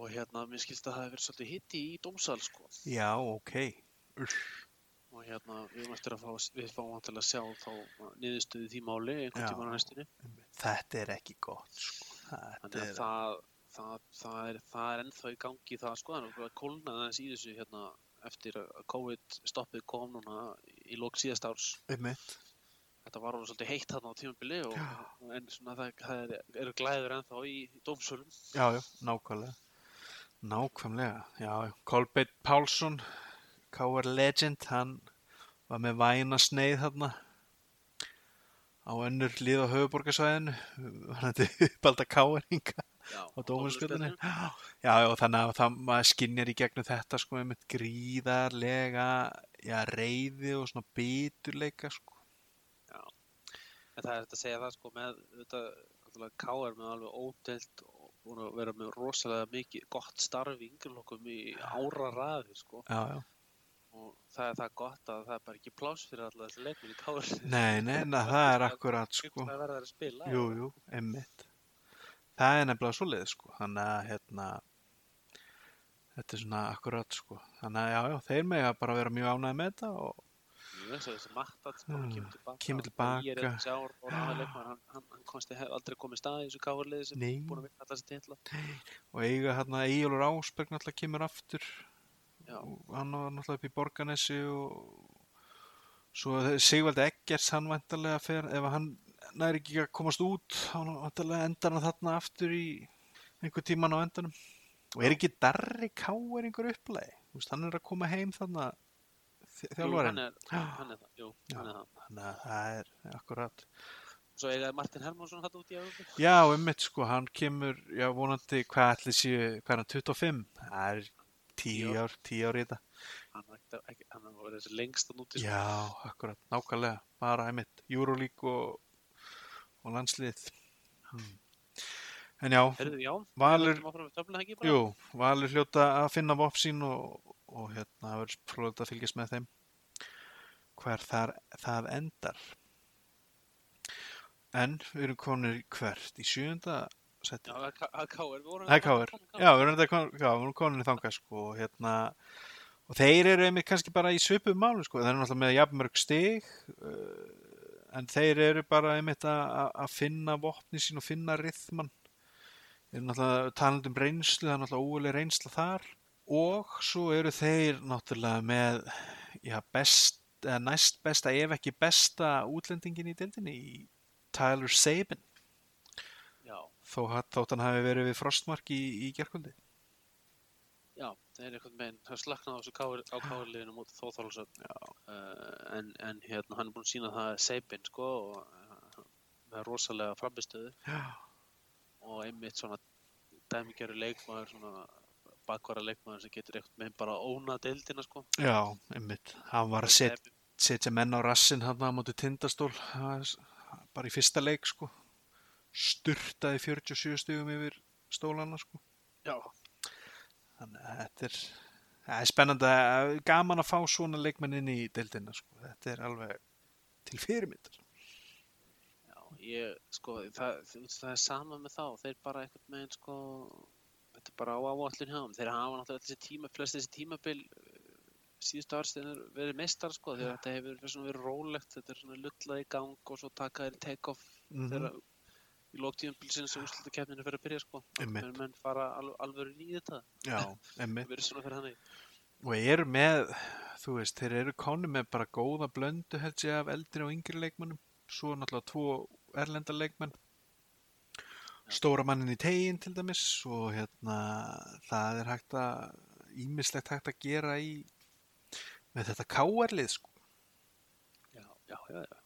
og hérna, mér skilst að það hefur verið svolítið hitti í dómsal sko. Já, ok. Uff, og hérna, við erum eftir að fá, við fáum vantilega að sjá þá niðurstöðu í því máli einhvern Já. tímann á einmitt. Þetta er ekki gott, sko. Þannig að er, það, það, það, er, það er ennþá í gangi það sko, þannig að kólnaði aðeins í þessu hérna, eftir að COVID stoppið kom núna í lók síðast árs einmitt. Þetta var alveg svolítið heitt þarna á tímabili og, en svona það, það er, eru glæður ennþá í, í dómsölum Já, já, nákvæmlega. Nákvæmlega, já. Kolbeitt Pálsson, K.R. Legend, hann var með væna sneið þarna á önnur lið á höfuborgarsvæðinu, var þetta uppalda Já, á dómsspjöllunni. Já, já, þannig að það maður skinnjar í gegnum þetta sko með gríðarlega, já, reyði og svona biturleika sko. En það er þetta að segja það sko með náttúrulega K.R. með alveg ódelt og búin að vera með rosalega mikið gott starf í yngjurlokkum í ára raði sko Já, já. og það er það gott að það er bara ekki pláss fyrir alla þessi leikminn í K.R. Nei, nei, na, það er akkurat sko. Það verða þær að spila Jú, jú, emmitt. Það er nefnilega svoleið sko, þannig að hérna, þetta er svona akkurat sko, þannig að já, já, þeir mega bara vera mjög ánægði með þetta og eins og þessi Já, hann kemur tilbaka. Ég er einn sár og hann, hann, hann konsti hef aldrei komið stað í þessu K.R. sem er búin að vinna alltaf þessi titla og eiga hérna Egilur Ásberg náttúrulega kemur aftur Já. og hann var náttúrulega upp í Borganesi og svo Sigvaldi Eggers hann vantarlega fer, ef hann næri ekki að komast út hann vantarlega endar hann þarna aftur í einhver tíman á endanum og er ekki Darri Káer einhver Vist, hann er að koma heim þarna þ- Jú, þjálfarinn? hann er, er það, er þannig að það er akkurat Svo eigaði Martin Hermansson hætti út í Európu já, einmitt sko, hann kemur já, vonandi, hvað ætli séu hvað er hann, 25? það er 10 Tíu ár, 10 ár í þetta. Hann var ekki, hann var verið þessi lengst að núti Já, akkurat, nákvæmlega, bara einmitt, Euroleague og, og landslið. Hmm. En já, Herðu, já, Valur- jú, Valur hljóta að finna vopn sín og, og hérna, það verður frólægt að fylgjast með þeim hver þar, það endar. En við erum konir hvert, í sjönda seti. Það er káir. Já, við erum þetta kon- já, við erum konin í þangað sko og hérna og þeir eru einmitt kannski bara í svipuðum málum sko, þeir eru náttúrulega með jafnmörg stig uh, en þeir eru bara einmitt að finna vopni sín og finna rithman þeir eru náttúrulega talandi um reynslu, það er náttúrulega óguleg reynsla þar og svo eru þeir náttúrulega með já, best, næst besta ef ekki besta útlendingin í deildinni í Tyler Sabin. Þó hann hafi verið við frostmark í, í gerkvöldi já, það er einhvern veginn, það er slaknað á þessu K.R.liðinu móti þóþálusöfn uh, en, en hérna, hann er búin að sína það seipinn, sko og uh, með rosalega frambistöðu og einmitt svona dæmigeru leikmaður, svona bakvara leikmaður sem getur einhvern veginn bara ónað deildina, sko. Já, einmitt. Hann var að set, setja menn á rassin hann á móti tindastól. Bara í fyrsta leik sko. Sturtaði 47 stugum yfir stólana sko. Já, þannig að þetta er það er spennandi, að- gaman að fá svona leikmenn inn í deildina sko. Þetta er alveg til fyrirmyndar. Já, ég, sko, það, það er sama með þá, þeir bara einhvern veginn, sko, bara á áallin hjá þeim, þeir hafa náttúrulega þessi tíma, flest þessi tímabil uh, síðustu árstegin verið meistar, sko, að þetta hefur verið svona verið rólegt, þetta er svona lullað í gang og svo taka þeir take-off mm þegar í lóktíðanbilsins og úrslutakeppninu fyrir að byrja, sko, Einmitt. menn menn fara al, alveg í þetta, já, það verið svona fyrir þannig. og eru með, þú veist, þeir eru konu með bara góða blöndu held ég af eldri og yngri leikmennum svo náttúrulega tvo erlenda leikmenn stóra mannin í tegin til dæmis og hérna það er hægt að ímislegt hægt að gera í með þetta káarlið sko já, já, já.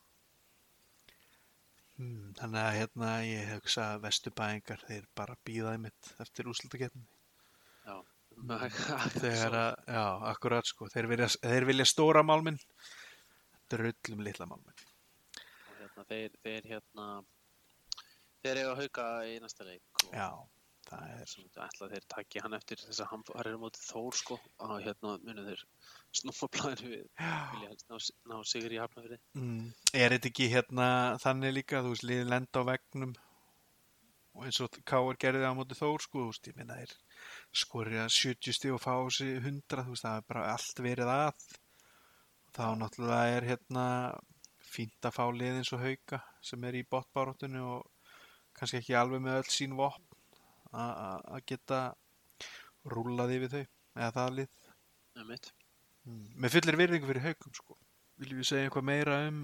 Hmm, þannig að hérna ég hugsa að vesturbæingar þeir bara býðaði mitt eftir úrslutakeppni. Þegar að, já, akkurat sko, þeir vilja, þeir vilja stóra málminn, drullum litla málminn. og hérna, þeir, þeir hérna þeir eiga að hauka í næsta leik og Já, það er, ætla þeir taki hann eftir þess að hann er mótið Þór sko og hérna munu þeir snúma blæðinu við. Vilja helst ná, ná sigur í hafnafyrir mm, er þetta ekki hérna þannig líka, þú veist, liðin lenda á vegnum og eins og Káar gerði á móti Þór sko, þú veist, ég minna þeir skorja 70 stíð og fá sér 100, þú veist, það er bara allt verið að. Þá náttúrulega er hérna fínt að fá lið eins og hauka sem er í botbaróttunni og kannski ekki alveg með öll sín vopn að geta rúlað yfir þau eða það lið. Mm. með fullir virðingu fyrir haukum sko. Viljum við segja eitthvað meira um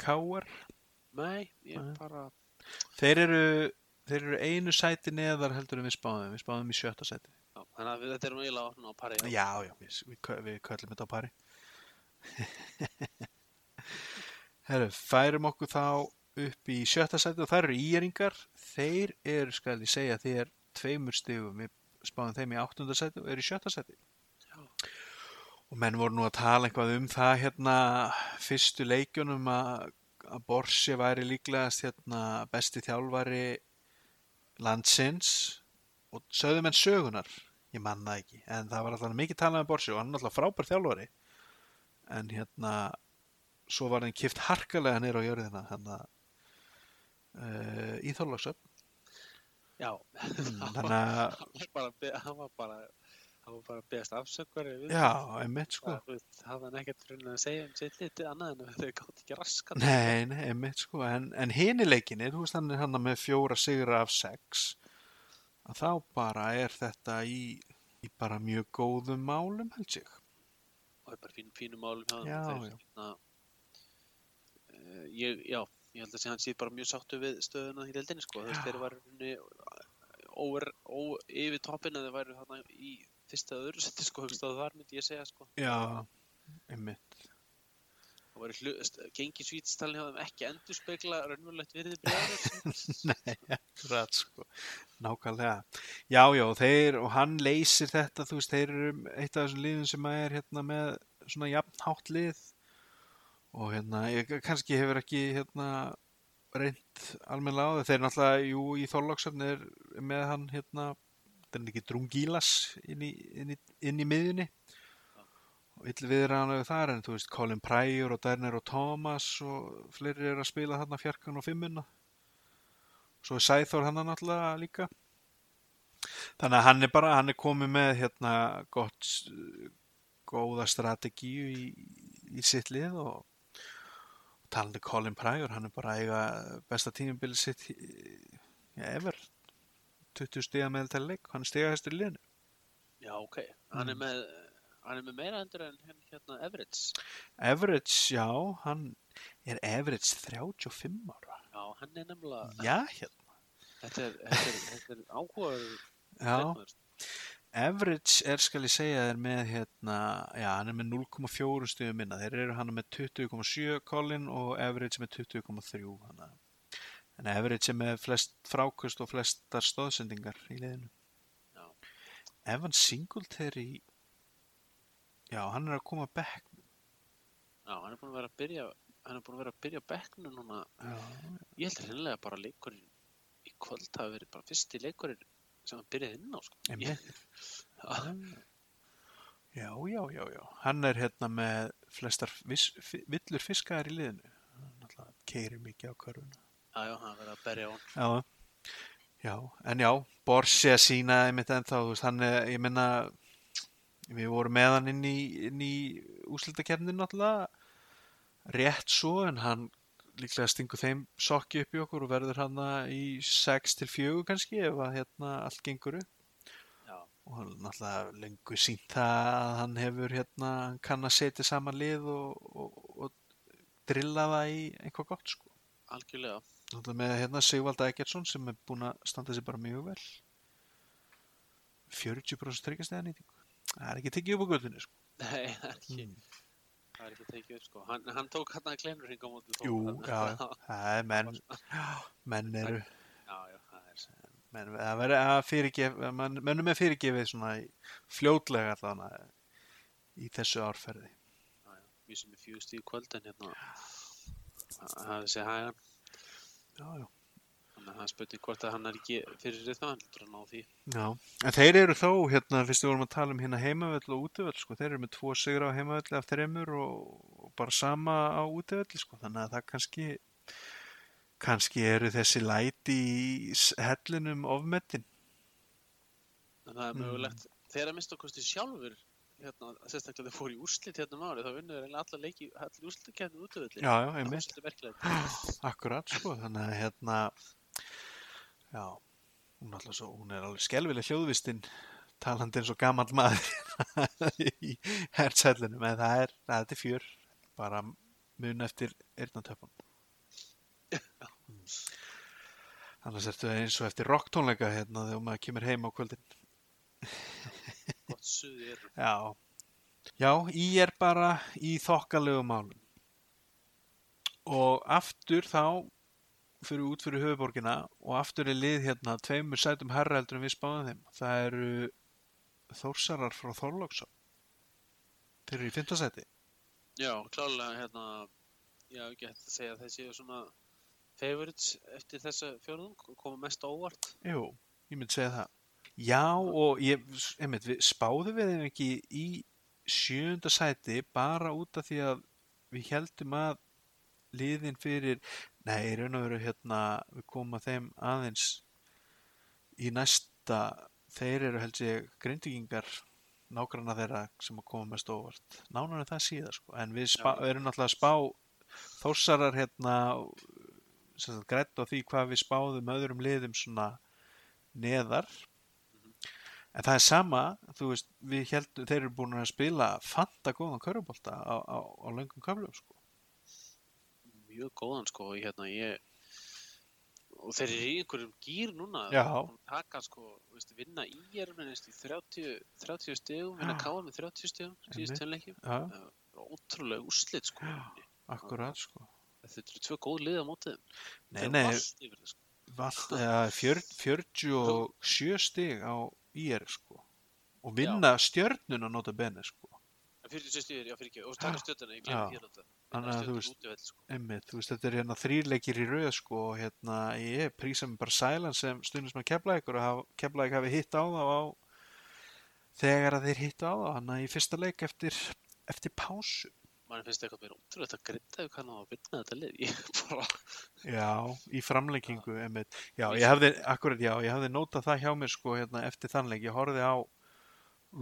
Káar Nei, ég Nei. bara þeir eru þeir eru einu sæti neðar heldur en við spáðum. Við spáðum í sjötta sæti. Já, þannig að við, þetta er eiginlega opna á pari já, já, við, við, við köllum þetta á pari. Herru, færum okkur þá upp í sjötta sæti og það eru íringar þeir eru, skal ég segja, þeir tveimur stigum, við spáðum þeim í áttunda sæti og eru í sjötta sæti. Já. og menn voru nú að tala eitthvað um það hérna fyrstu leikjunum að Borsi væri líklegast hérna besti þjálfari landsins. Og sögðu menn sögunar ég man það ekki, en það var alltaf mikið talað um Borsi og hann er alltaf frábær þjálfari. En hérna svo var hann kift harkalega nýr á jörðina hann að uh, í Þorlóksöfn Já, þannig að, hann var bara, að be- hann var bara hann var bara að beðast afsökvar já, einmitt sko. Það hafði hann ekkert raunin að segja um sitt liti annað en þau gátt ekki raskat Nei, nei, einmitt sko, en, en hini leikinni, þú veist hann er hann með fjóra sigra af sex, að þá bara er þetta í, í bara mjög góðum málum held ég. og það er bara fín, fínum málum Já, þeim já. hérna, uh, ég, já, ég held að sé hann sé bara mjög sáttu við stöðuna í deildinni sko, veist, Já. þeir var rauninni óver, ó, yfir toppin að þeir væru þarna í fyrsta öðru seti sko, hugst að þar myndi ég segja sko Já, einmitt. það var gengi svítistalni hjá þeim ekki endur spekla raunverulegt virði breyður Nei, akkurat sko, nákvæmlega. Já, já, þeir, og hann leysir þetta, þú veist, þeir eru eitt af þessum liðum sem er hérna með svona jafnhátt lið og hérna, ég kannski hefur ekki hérna reynd almennilega á það, þeir náttúrulega, jú, í Þorlóksöfn er með hann hérna, þetta er ekki Drungílas inn í, inn í, inn í miðjunni. Og ill viðræðanlega þar en þú veist, Colin Pryor og Derner og Thomas og fleiri eru að spila þarna fjarkan og fimmuna. Svo er Sæþór hann náttúrulega líka. Þannig að hann er bara, hann er komið með hérna gott góða strategíu í, í sitt lið og talandi Colin Pryor, hann er bara að eiga besta tímubili sitt ja, ever. 20 stiga með til leik, hann er stigahæstur í liðinu. Já, ok, hann er Mm. með hann er með meira endur en hérna Everett. Average, já, hann er average 35 ára. Já, hann er nefnilega já, hérna. Þetta er, þetta er, þetta er áhugaður já. Average er skal ég segja er með hérna, já hann er með 0,4 stöðum minna, þeir eru hann með 20,7 Colin og Average með 20,3 hana. en Average er með flest frákust og flestar stóðsendingar í liðinu Já. Evan Singletary já hann er að koma back já, hann er búin að vera að byrja hann er búin að vera að byrja á bekknu núna já, ég held að hreinlega bara leikurinn í kvöld hafi verið bara fyrsti leikurinn sem hann byrjaði inn á sko. einmitt. Já, já, já, já, hann er hérna með flestar villur fiskaðar í liðinu. Hann keirir mikið á körfuna. Já, já, hann verið að berja á hann Já, já, en já, Borsi að sína einmitt ennþá, veist, hann er, ég menna, við vorum með hann inn í, í úslitakernin náttúrulega, rétt svo, en hann líklega stingur þeim sokki upp í okkur og verður hann í 6 til 4 kannski ef að hérna allt gengur upp. já, Og hann náttúrulega lengur sínt að hann hefur hérna, hann kann að setja saman lið og, og, og drilla það í eitthvað gott sko. algjörlega Náttúrulega með hérna Sigvald Eggertsson sem er búin að standa sér bara mjög vel 40% tryggastæða nýtingu það er ekki tekið upp á göttunni sko. nei, það er ekki mm. Það er ekki tekið upp sko. Hann, hann tók hann að kleinur hringa á móti Þór, Jú, já, að- já, það er menn, menn eru, já, já, það er menn, það verður að fyrirgef, menn, mennum er fyrirgefið svona fljótlega allavega í þessu árferði. já, já, við sem er fjögust í kvöld en hérna það hafði sér hægan. Já, já. Þannig að það er spurning hvort að hann er ekki fyrir hann heldur að ná því. Já, en þeir eru þó, hérna, fyrst við vorum að tala um hérna heimavöll og útivöll, sko, þeir eru með tvo sigra á heimavölli af þreymur og, og bara sama á útivölli, sko, þannig að það kannski, kannski eru þessi læti í hellinum ofmettin. en það er Mm. mögulegt. Þegar að mista kosti sjálfur hérna, sérstaklega þeir fóru í úrslit hérna um árið þá vinnur þeir eiginlega alla leiki allir úrslitkefni útvöldi Já, já, það er svolítið merkilegt. Akkurat, sko, þannig að hérna, já, hún svo, hún er alveg skelvileg hljóðvistinn, talandi eins og gamall maður í hersællinum, en það er, það er fjör, bara mun eftir eyrnatöpun. Annars ertu eins og eftir rocktónleika hérna þegar maður kemur heim á kvöldin. gott suði eru Já. Já, ég er bara í þokkalegu málum. Og aftur þá fyrir út fyrir höfuborgina og aftur er lið hérna tveimur sætum herra heldur en við spáðum þeim. Það eru þórsarar frá Þorlóksson. Þeir eru í fimmtasæti. já, klálega hérna já, ekki hægt að segja að þeir séu svona favorites eftir þessa fjörðung og koma mest á óvart Jú, ég myndi segja það. Já, og ég, einmitt, við spáðum við þeim ekki í sjönda sæti bara út af því að við heldum að liðin fyrir, nei, í raun og veru hérna, við komum að þeim aðeins í næsta, þeir eru held ég grindvíkingar nágranna þeirra sem að koma mest óvart. Nánar en það síðar, sko, en við Já. erum náttúrulega að spá þórsarar hérna grætt á því hvað við spáðum öðrum liðum svona neðar en það er sama, þú veist við heldum, þeir eru búin að spila fanta góðan körfubolta á, á, á löngum köflum sko. Mjög góðan sko og hérna ég og þeir eru í einhverjum gýr núna Já. Að taka sko, þú veist, vinna í er minnst í 30, 30 stegum vinna Já. káa með 30 stegum síðust tönleikjum Já, ótrúlega úrslit sko Já. akkurat sko. þetta eru tvö góð lið á mótið. Nei, nei, valt yfir það, sko. vald, eða, fjör, 47 stig á IR sko. og vinna stjörnuna nota bene sko. En 46 stegir, já fyrir ekki og taka stjötuna, ég Já. glemir þér þetta Þannig að þú veist- sko Einmitt, þú veist, þetta er hérna þrýrleikir í rauð sko og hérna ég prísa mig bara sælan sem að kepla ykkur og ykkur hafi hitt á þá á þegar að þeir hitt á þá hann í fyrsta leik eftir, eftir pásu. mann finnst eitthvað meira útrúlega að grinda ef kann á að vinna þetta lið ég bara, Já, í framleikingu einmitt. Já, ég hefði, akkurat já, ég hefði notað það hjá mér sko hérna eftir þannleik. Ég horfði á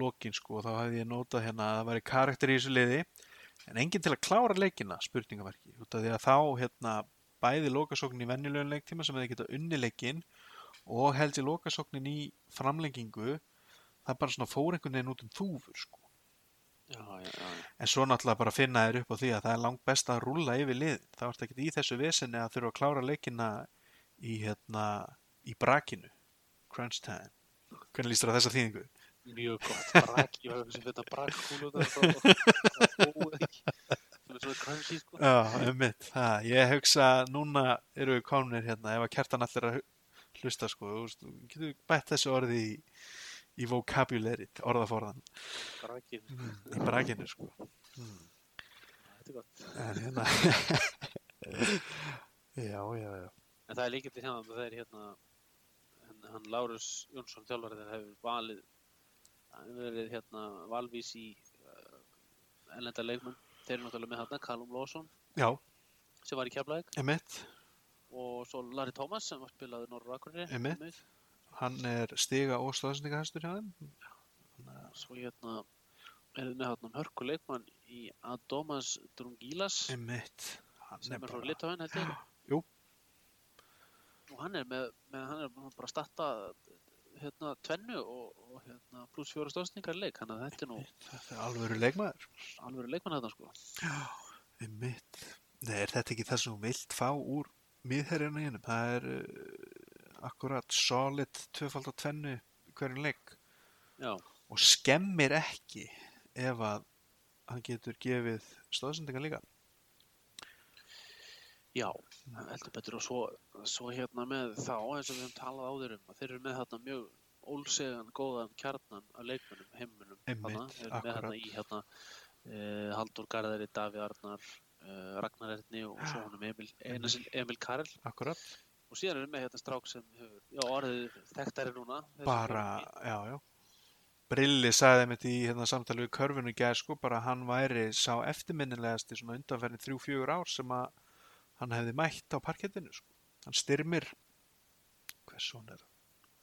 lokin sko og þá hefði ég notað hérna að það væri karakter í þessu liði en enginn til að klára leikina, spurningamarki. Út af því að þá hérna bæði lokasóknin í venjulegum leiktíma sem hefði getað unni leikin og held ég lokasóknin í framlengingu það bara svona fór einhvern veginn út um þúfur sko. já, já, já. En svo náttúrulega bara finna þér upp á því að það er langt best að rúlla yfir lið. Það vart ekkert í þessu vesenni að þurfa að klára leikina í, hérna, í brakinu. Crunch time. Hvernig líst þér á þessa þýðingu? Mjög gott brak, ég var sem þetta kúlu þetta er svona crunchy sko Já, um mitt. Það, ég hugsa núna eru við komnir hérna, ef að kjartan allir að hlusta sko, þú getur bætt þessu orði í, í vokabulerið, orðaforðan, brakin, í brakinu sko. Mm. þetta er gott En hérna, já, já, já. en það er líka til hérna það er hérna hann, Lárus Jónsson þegar hefur valið verið hérna valvís í uh, ellenda leikmenn þeir eru náttúrulega með hérna Callum Lawson Já, sem var í um mitt. og svo Larry Thomas sem var spilaði Norra Akureyri. Hann er stiga og stóðsendingahæstur hjá þeim. svo hérna er þið með hérna hörku leikmann í Adomas Drungilas sem er frá. Litáin held ég og hann er með, með hann er bara að starta hérna tvennu og, og hérna pluss fjóra stóðsningar leik þannig að þetta er nú Þetta er alvöru leikmaður. alveg leikmann þetta sko Einmitt. Nei, er þetta ekki það sem þú vilt fá úr miðherjana hennum? Það er uh, akkurat solid tvöfald á tvennu hverjum leik já, og skemmir ekki ef að hann getur gefið stóðsendingar líka Já, heldur betur og svo, svo hérna með þá eins og við höfum talað áður um að þeir eru með þarna mjög ólsegan góðan kjarnan af leikmönnum, heimunum Einmitt, þeir eru með þarna í hérna uh, Haldur Garðari, Daví Arnar uh, Ragnar Erni og svo honum Emil, Emil, Karel akkurat, og síðan erum við hérna strák sem hefur, já, orðið þekktari núna. Þessi bara, já, já. Brilli sagði mitt í hérna, samtali við körfinu gæð sko, bara hann væri sá eftirminnilegasti svona undanferðin þrjú, fjögur ár sem að hann hefði mætt á parkettinu sko. hann styrmir. Hvers son er það?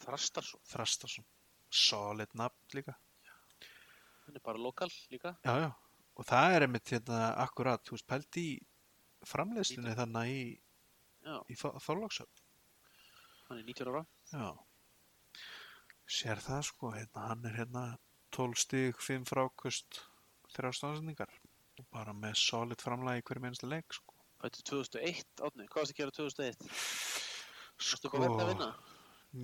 Þrastarsson, Þrastarsson. Solid nafn líka. Hann er bara lokal líka. Já, já. og það er einmitt hérna akkurat, þú veist, pælt í framleiðslunni þannig í, já, í Þorláksöf hann er 19 ára. Já. Sér það sko, hérna, hann er hérna 12 stig, 5 frákust þrjá stafsendingar og bara með solid framlega í hverjum einasta leik sko, Fættu 2001, Átni, hvað varst að gera 2001? Varstu sko eitthvað verið að vinna?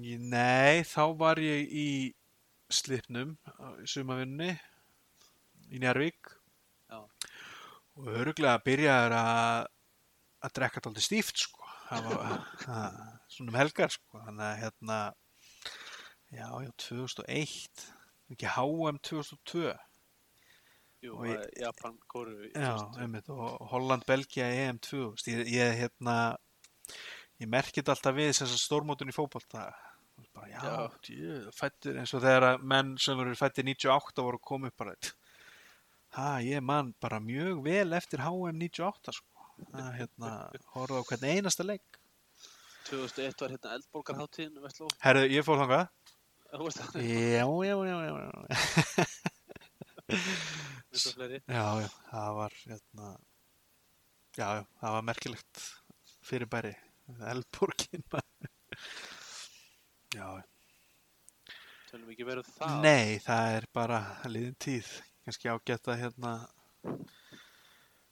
Ég- Nei, þá var ég í slipnum í sumavinni í Njarvík Já. og öruglega byrjaður að að drekka þetta aldrei stíft sko það var að, svona um helgar sko þannig að hérna já, já, 2001 ekki HM 2002 Jú, Og ég- Japan, Kóru já, einmitt, og Holland, Belgia EM 2 þú veist, ég, ég hérna ég merkit alltaf við þessar stórmótun í veist, bara, já, Já. djö, fættir eins og þegar að menn sem voru fættir 98 voru að koma upp bara ha, ég man bara mjög vel eftir HM 98 sko. Það hérna, horfðu á hvern einasta leik. 2001 var hérna eldborgarháttíðin Vestló, herðu, ég fór þangað. Já, já, já, já, já já, það var hérna já, já, það var merkilegt fyrirbæri Elborgin maður. já, Tölum ekki verið það Nei, það er bara liðin tíð. Kannski ágætt að hérna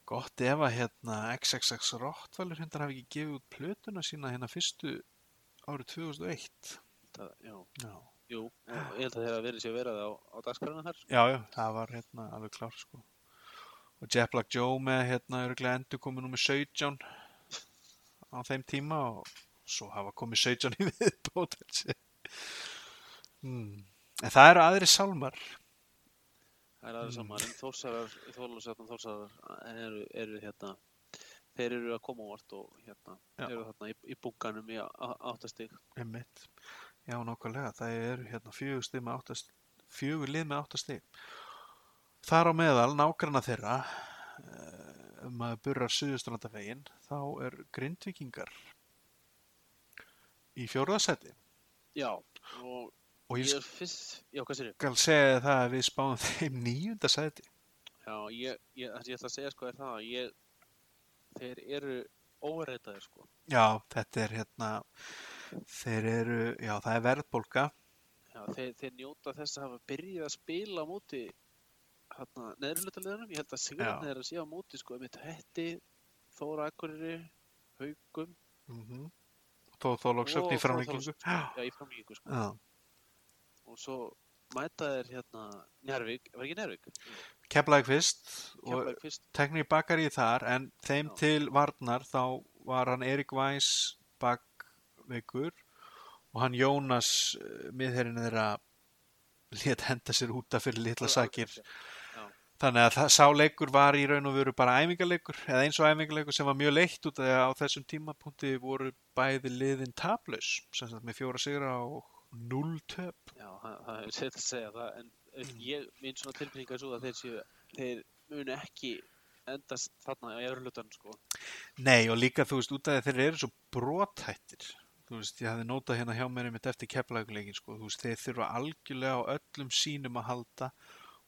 gott ef að hérna XXX Rottvalur hundar hafi ekki gefið út plötuna sína hérna fyrstu árið 2001. það, Já, Já, jú, ég held að þeir að verið sér verið á, á dagskrana þar já, já það var hérna alveg klár sko. Og Jet Black Joe með hérna öruglega endur komið númer 17 á þeim tíma og svo hafa komið 17 í viðbót. Hmm. En það eru aðri sálmar. Það er aðeins Mm. saman, en þórsarar, þórlusatn þórsarar eru, eru hérna þeir eru að koma á vart og hérna Já. eru þarna í, í bunkanum í á- áttastig Einmitt. Já, nákvæmlega. Það eru hérna fjögur áttast, fjögur lið með áttastig. Þar á meðal nágranna þeirra eh, um að burrar suðustrandavegin þá er grindvikingar í fjórðasæti Já, og og ég ég er fyrst, já hvað sér ég? skal segja það að við spáum þeim níunda sæti. Já, ég, ég, ég ætla að segja sko er það að ég, þeir eru óreitaðir sko. Já, þetta er hérna þeir eru, já það er verðbólka Já, þeir, þeir njóta þess að hafa byrjað að spila á móti hérna neðrulutaliðunum. Ég held að sigurinn er að sé á móti sko með Hetti, Þóra Akureyri, Haugum, mm Þó þólagsöfn í framlengingu. Já, í framlíkingu sko. já. Og svo mæta þeir hérna Njarvík, var ekki Njarvík? Keflaði fyrst og tekník bakari þar en þeim Já. til varnar þá var hann Erik Weiss bakveikur og hann Jónas uh, miðherrin þeirra lét henda sér úta fyrir litla sakir þannig að það, sá leikur var í raun og veru bara æfingarleikur eða eins og æfingarleikur sem var mjög leitt út að á þessum tímapunkti voru bæði liðin sagt með fjóra sigra og null töp já, það er sett að segja það, en mm. ég, minn svona tilbygginga svo að þeir séu, þeir munu ekki endast þarna í öðru hlutan sko. Nei og líka þú veist út að þeir eru svo brothættir þú veist ég hafði notað hérna hjá mér einmitt eftir keflaugleikin sko. Þú veist þeir þurfa algjörlega á öllum sínum að halda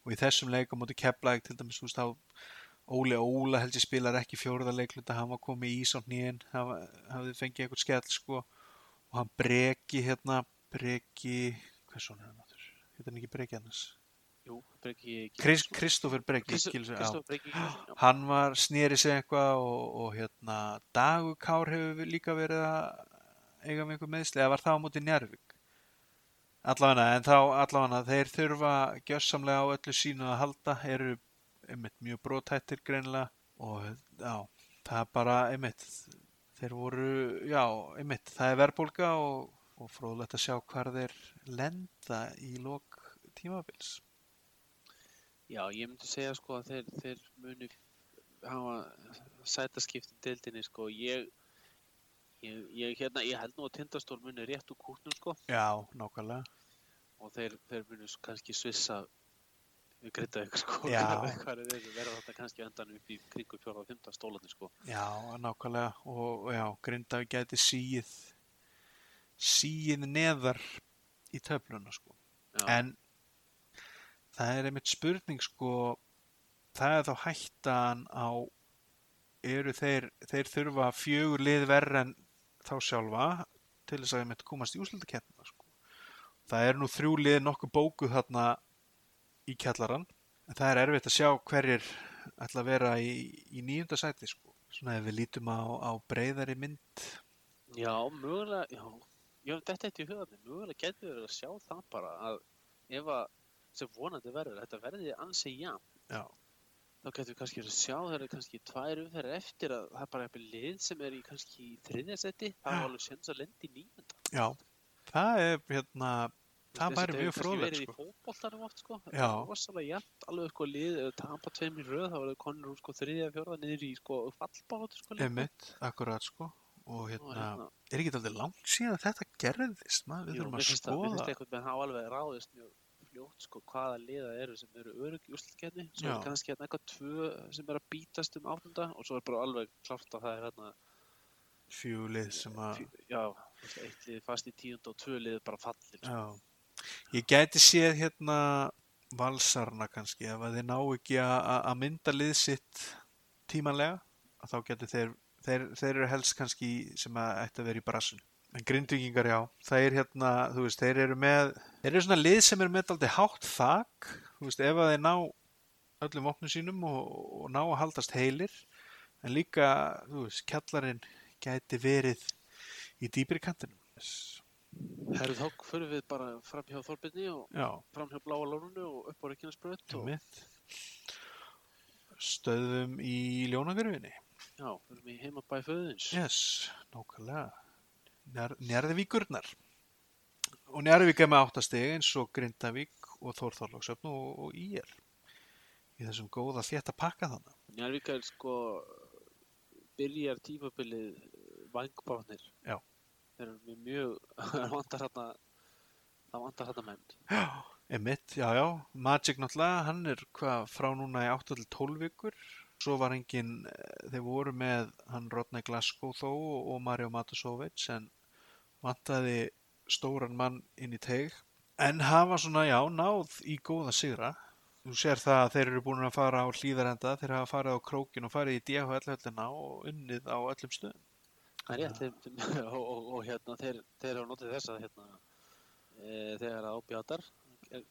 og í þessum leik á móti keflaug til dæmis þú veist á Óli Óla held ég spilar ekki fjórða leikluta hann var komið í ís á hnýin hafði fengið eitthvað skell sko. Og hann breki hérna breki hvað svona er hann áttur hérna hann ekki breki annars? Jú, Breki Krist, Kristoffer breki Kristof Breki Gilsson, já. hann var snýri sig eitthvað og, og hérna Dagur Kár hefur líka verið að eiga með einhver meðsli eða var það á móti Njarvík allavega en þá allavega þeir þurfa gjössamlega á öllu sínu að halda eru, einmitt mjög brotættir greinilega og já, það er bara einmitt, þeir voru, já, einmitt, það er verðbólga og, og fróðlegt að sjá hvar þeir lenda í lok tímabils. Já, ég myndi segja sko að þeir, þeir muni hafa sætaskiptin deildinni sko. Ég, ég, ég, hérna, ég held nú að tindastól muni rétt úr kútnum sko Já, nákvæmlega. og þeir, þeir muni s- kannski svissa við ykkur sko. Já. Hvað er þessu? Verða þetta kannski á endanum upp í kringu fjóra og fymta stólarnir sko. Já, nákvæmlega og, já, Grindavík gæti síið síið neðar í töfluna sko. Já, En það er einmitt spurning sko, það er þá hættan á eru þeir, þeir þurfa fjögur lið verð en þá sjálfa til þess að einmitt komast í úslutakettina sko. Það er nú þrjú lið nokkuð bókuð þarna í kjallaran en það er erfitt að sjá hverjir ætla að vera í, í nýjunda sæti sko. Svona ef við lítum á, á breyðari mynd. Já mögulega, já, já þetta er í hugaðni, mögulega getur við að sjá það bara að ef að sem vonandi verður, þetta verði ansi jafn Já, þá getum við kannski verið að sjá þeirra kannski tvær umferðir eftir að það er bara eitthvað lið sem er í kannski í þriðja seti. Það er alveg sens að lendi nýjönda já, það er hérna, það væri mjög fróðlegt verið sko. í fótboltanum oft sko. Já. rosalega jæmt, alveg sko lið ef tapa tveim í röð, þá verður konur úr sko þriðja fjórða niður í sko fallbátu sko. Einmitt, akkurat sko. Og hérna, hérna, er ekki aldrei langt síðan að þetta gerðist maður, við jú, þurfum að finnst það- mér skoða. finnst eitthvað með hafa alveg ráðist mjög fljótt sko hvaða liða eru sem eru örug í úrslutkefni svo Já. er kannski hérna eitthvað tvö sem er að bítast um áttunda og svo er bara alveg klart að það er hérna fjúlið sem að Fí- Já, eitt lið fast í tíund og tvö lið bara fallir. sko. ég gæti séð hérna valsarna kannski ef að þeir ná ekki að mynda lið sitt tímanlega þá getur þeir, þeir þeir eru helst kannski sem að ætti að vera í brassun en grindvíkingar já, er hérna þú veist, þeir eru með þeir eru svona lið sem eru með aldrei hátt þak þú veist, ef að þeir ná öllum vopnum sínum og, og ná að haldast heilir en líka, þú veist, kjallarinn gæti verið í dýpri kantinum. Herru, þá fyrir við bara fram hjá Þorbirni og já, fram hjá Bláa Lórunu og upp á Reykjanesbröð og stöðum í ljónagarfinni já, við heima bæ föðins. yes, Njar, Njarðvíkurnar og Njarðvík er með áttastegi eins og Grindavík og Þórþorlóksöfn og, og Ír í þessum góða þétta pakka þannig Njarvík er sko byrjar tímabilið vangbáðnir. Já. Þeir eru mjög, það vantar hérna, það vantar hérna menn. já, emitt, já já Magic náttúrulega, hann er hvað frá núna í 8 til 12 vikur svo var engin, eh, þeir voru með hann Rodney Glasgow þó og, og Mario Matusovic en vantaði stóran mann inn í teig en hafa svona, já, náð í góða sigra þú sér það að þeir eru búin að fara á hlýðarenda þeir hafa farið á krókin og farið í DHL-höllina og unnið á öllum stöðum Það er rétt, þeim, og, og, og hérna, þeir, þeir hafa notið þess að hérna, e, þegar að ábjátar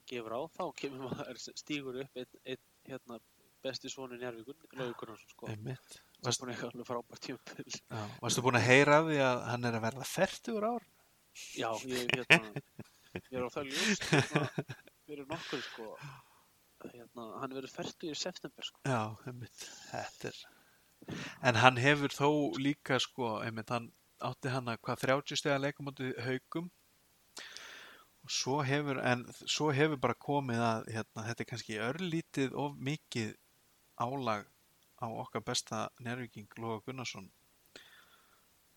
gefur á, þá kemur maður stígur upp einn, einn hérna, besti svonu Njarvíkun, Laugur Gunnarsson, sko. einmitt Það er búin eitthvað frábært tjömpil. Já, varstu búin að heyra af því að hann er að verða færtugur ár? Já, ég, hérna, ég er á það ljóst, hérna, fyrir nokkuð, sko, hérna, hann verður færtu í september, sko. Já, einmitt, þetta er en hann hefur þó líka sko, einmitt, hann átti hann að hvað 30 steg að leika mútið haugum og svo hefur en svo hefur bara komið að hérna, þetta er kannski örlítið of mikið álag á okkar besta nærvíking Lóga Gunnarsson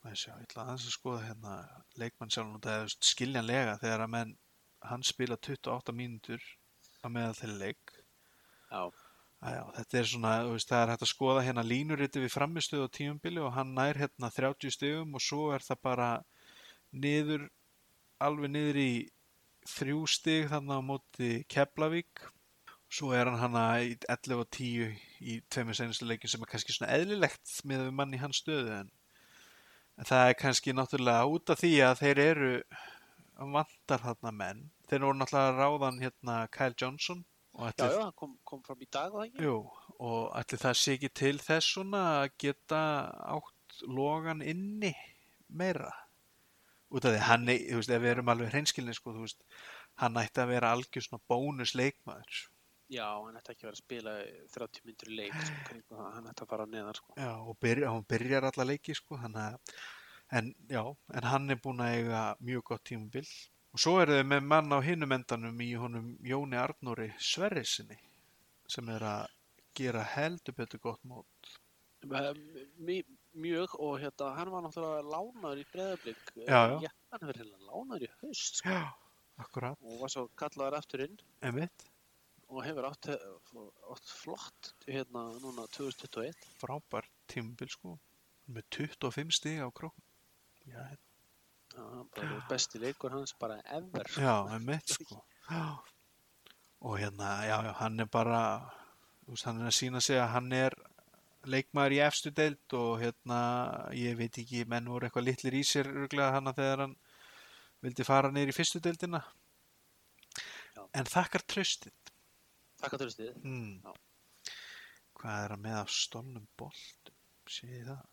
maður sjá, ég ætla aðeins að skoða hérna leikmann sjálf og það er skiljanlega þegar að menn hann spila 28 mínútur að meðal til leik. Já, Æjá, þetta er svona, veist, það er hægt að skoða hérna línuriti við framistöðu á tímumbili og hann nær hérna 30 stegum og svo er það bara niður, alveg niður í þrjú steg þannig á móti Keflavík. Svo er hann hana í 11 og 10 í tveimur senastu leikin sem er kannski svona eðlilegt með við mann í hans stöðu en, en það er kannski náttúrulega út af því að þeir eru vantar þarna menn. Þeir voru náttúrulega ráðan hérna Kyle Johnson og já, hann kom, kom fram í dag. Jú, og ætli það sé ekki til þess svona að geta átt logan inni meira. Út af því hann, þú veist, ef við erum alveg hreinskilni, sko, þú veist hann ætti að vera algjör svona bónus leikmaður Já, hann ætti ekki að vera að spila í 30 myndur leik, sko, það, hann ætti að fara neðar, sko. Já, og byrja, hann byrjar alla leiki sko, að en, já, en hann er búinn að eiga mjög gott tímabil. Og svo eru þau með mann á hinum endanum í honum Jóni Arnóri Sverrisinni sem er að gera heldur betur gott mót. Eh, My, mjög, og hérna, hann var náttúrulega lánaður í breðablík. Hann er verið lánaður í haust, sko, Já, akkurat, og var svo kallaður aftur inn. Emitt og hefur átt, átt flott, hérna, núna 2021. frábær tímabil sko. Með 25 stig á krókn Já, Já, bara besti leikur hans bara ever. já emitt sko. Já. og hérna, já, já, hann er bara þú veist, hann er að sína sig að hann er leikmaður í efstu deild og hérna, ég veit ekki menn voru eitthvað litlir í sér örglega hann þegar hann vildi fara niður í fyrstu deildina. En þakkar tröstið Takk að þurfið. hmm. Já. hvað er að með af stolnum boltum? Séð það,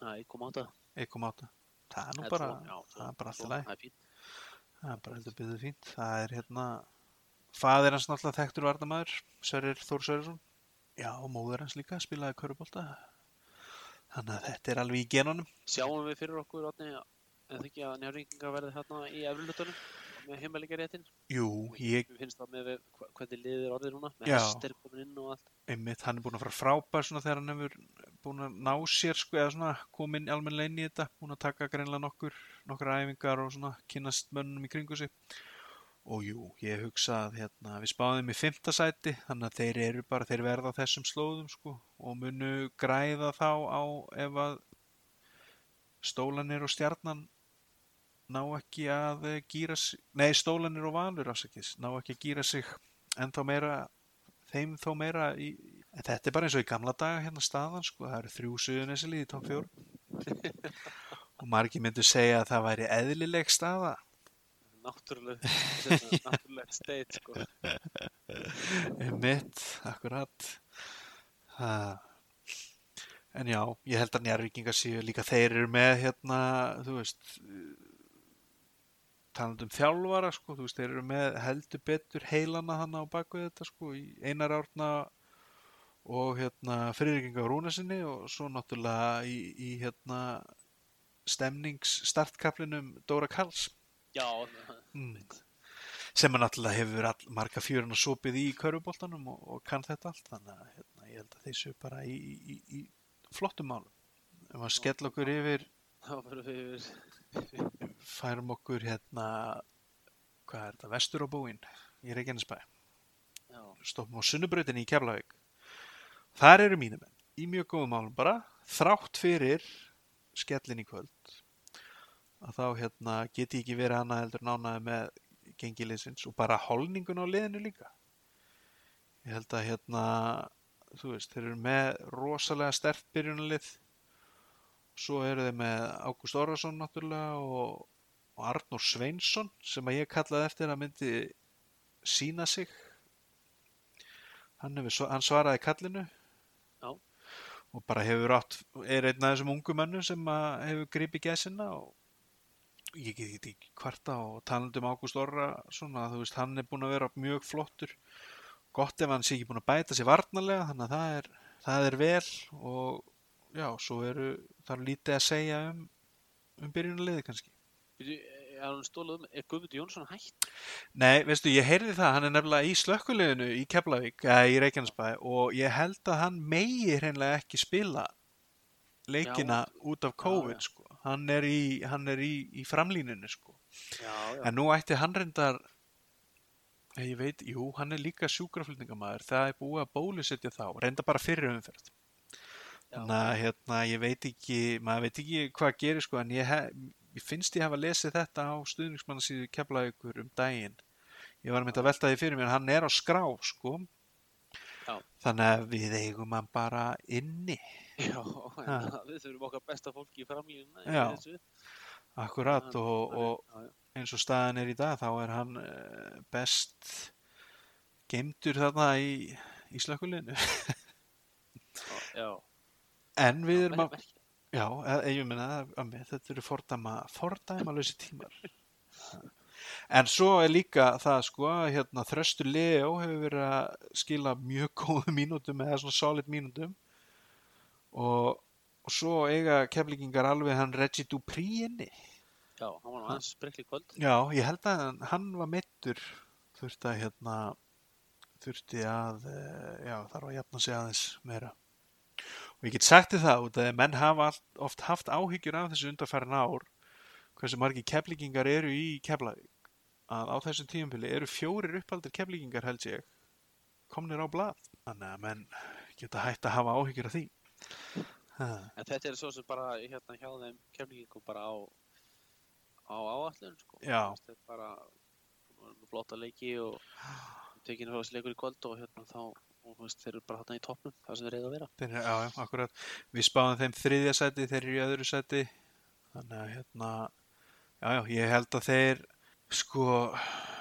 Já, ég kom á það. eitthvað máta það er nú bara, það er bara allt í svona, lagi. Það er það er bara heldur byggðið fínt. Það er hérna fadir hans náttúrulega þekktur varnamæður Sverrir Þór Sverrisson. Já, og móður hans líka spilaði körubólta þannig að þetta er alveg í genunum. Sjáum við fyrir okkur, Átni, en ekki að njárvíkinga verði hérna í efrilutunum með heimalega réttin. jú, ég, Við finnst það með hvernig liðið er orðið núna, með Já. hestir komin inn og allt. einmitt, hann er búin að fara frábær svona þegar hann hefur búin að ná sér sko, eða svona komin almennilega inn í þetta búin að taka greinlega nokkur nokkur æfingar og svona kynast mönnum í kringu sig og jú, ég hugsa að hérna, við spáðum í fymta sæti þannig að þeir eru bara, þeir verða þessum slóðum sko og munu græða þá á ef að stólanir og stjarnan ná ekki að eh, gýra sig, nei stólanir og valur afsakis, ná ekki að gýra sig ennþá meira þeim þó meira í, en þetta er bara eins og í gamla daga hérna staðan sko, það eru þrjú suðunesilið í topp fjór og margir myndu segja að það væri eðlileg staða. Náttúrulega, hérna, náttúrulega state, sko. mitt, akkurat. Það en já, ég held að njárvíkingar séu líka þeir eru með hérna, þú veist talandi um þjálfara sko, þú veist, þeir eru með heldur betur heilana hann á baku þetta sko, í einar árna og hérna fyrirreikinga á rúnesinni og svo náttúrulega í, í hérna stemnings startkaplinum Dóra Karls. Já, mm. sem að náttúrulega hefur all, marga fjörun og sopið í köruboltanum og, og kann þetta allt þannig að hérna, ég held að þeir séu bara í, í, í, flottum málum. Ef að skella okkur yfir þá fyrir við yfir, færum okkur hérna hvað er þetta, vestur á búin í Reykjanesbæ, stoppum á Sunnubrautinni í Keflavík. Þar eru mínum menn í mjög góðum málum bara þrátt fyrir skellin í kvöld að þá hérna geti ekki verið annað heldur nánaði með gengiliðsins og bara holningun á liðinu líka. Ég held að hérna þú veist, þeir eru með rosalega stert byrjunalið svo eru þeir með Ágúst Orvarsson náttúrulega og, og Arnór Sveinsson sem að ég kallaði eftir að myndi sína sig. Hann, hefur, hann svaraði kallinu. Já. og bara hefur átt er einn af þessum ungu mönnum sem að hefur gripið gæsina og ég get ekki kvarta og talandi um Ágúst Orra svona, veist, hann er búin að vera mjög flottur. Gott ef hann sé ekki búin að bæta sér varnarlega þannig að það er, það er vel og já, svo eru það er lítið að segja um um byrjunarliði kannski Byrju, er hann stólað um, er Guðmund Jónsson hætt? Nei, veistu, ég heyrði það, hann er nefnilega í slökkuleginu í Keflavík, eða í Reykjanesbæ og ég held að hann megi hreinlega ekki spila leikina út af COVID, já. sko. Hann er í, hann er í, í framlínunni, sko. Já, já, En nú ætti hann reyndar, eh, ég veit, jú, hann er líka sjúkraflutningamæður, það er búið að bólusetja þá, reynda bara fyrir umferð. Þannig að, hérna, ég veit ekki, maður veit ekki hvað gerir, sko, en ég, hef, ég finnst ég hafa lesið þetta á stuðningsmannasíðu Keflavíkur um daginn. Ég var að mynda að velta því fyrir mér, hann er á skrá, sko. Já. Þannig að við eigum hann bara inni. já, en við þurfum okkar besta fólki í framlínuna í Já. Akkurat og, og eins og staðan er í dag, þá er hann eh, best geimdur þarna í, í slökkulinu. Já, En við erum að, já, ég meina, að þetta eru fordæma, fordæma lausi tímar. En svo er líka það sko hérna, Þröstur Leo hefur verið að skila mjög góðum mínútum eða svona solid mínútum og, og svo eiga keflingingar alveg hann Reggie Dupree inni. Já, hann var aðeins sprikli kvöld. Já, ég held að hann- hann var meittur þurfti að hérna þurfti að eh, já, þarf að jafna sig aðeins meira. Og ég get sagt þið það út að menn hafa oft haft áhyggjur af þessu undarfærin ár hversu margir keflingingar eru í Keflavík. Að á þessum tíumfili eru fjórir uppaldir keflingingar held ég komnir á blað. Þannig að menn geta hægt að hafa áhyggjur af því. En þetta er svo sem bara hérna hjá þeim kemningum bara á á áallun sko. Þetta er bara flotta leiki og tekinu þessi leikur í kvöld og hérna þá og þú veist, þeir eru bara hérna í toppnum það sem þeir reyða að vera. þeir, já, já, akkurat. Við spáðum þeim þriðja sæti, þeir eru í öðru sæti. Þannig að hérna já, já, ég held að þeir sko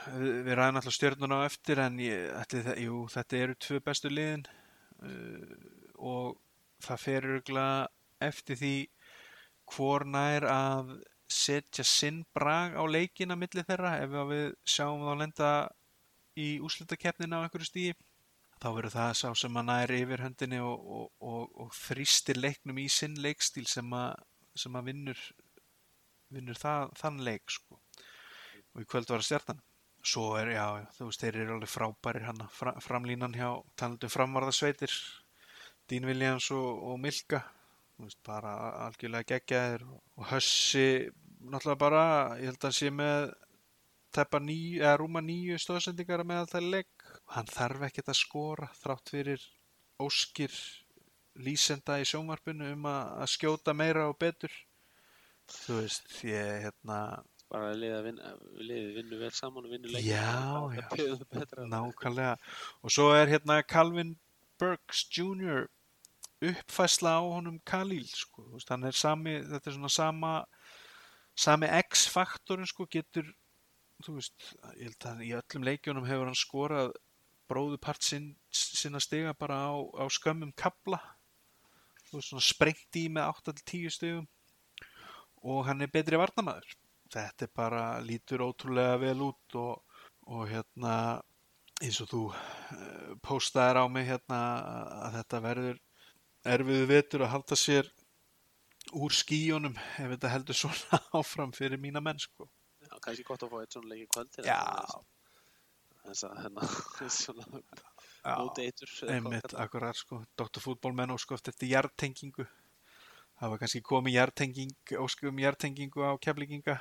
við, ræðum alltaf stjörnuna á eftir en ég, ætli, jú, þetta eru tvö bestu liðin uh, og það fer örgulega eftir því hvor nær að setja sinn brag á leikina milli þeirra ef við sjáum þá lenda í úslitakeppnina á einhverju stíi þá verður það sá sem að nær yfir höndinni og, og, og, og þrýstir leiknum í sinn leikstíl sem að, sem að vinnur, vinnur það, þann leik sko. og í kvöld var að stjartan svo er, já, þú veist, þeir eru alveg frábærir hann fra, framlínan hjá talandum framvarðasveitir Dín Williams og, Milka. Veist, bara algjörlega geggjaðir og Hössi náttúrulega bara, ég held að hann sé með teppa níu, eða rúma níu stóðsendingar með það leik hann þarf ekkert að skora þrátt fyrir óskir lýsenda í sjónvarpinu um að, að skjóta meira og betur þú veist, ég hérna Bara að liða liðið vinnu vel saman og vinnu leik. Já, já. Nákvæmlega og svo er hérna Calvin Burks Jr. uppfæsla á honum Khalil sko, veist, hann er sami, þetta er svona sama sami X-faktorin sko, getur þú veist, ég held að í öllum leikjunum hefur hann skorað bróðupart sinn, sinna stiga bara á, á skömmum kabla veist, svona sprengt í með 8-10 stigum og hann er betri varnamaður þetta er bara, lítur ótrúlega vel út og, og hérna eins og þú uh, postaðir á mig hérna að þetta verður erfiðu vetur að halda sér úr skíjónum ef þetta heldur svona áfram fyrir mína menn sko. Já, kannski gott að fá eitt svona leik í kvöld. Já, Þess að hérna, svona já, móteitur. einmitt, akkurat sko, Dr. Fútbolmenn ósku eftir þetta jartengingu það var kannski komið jartenging, ósku um jartengingu á keflinginga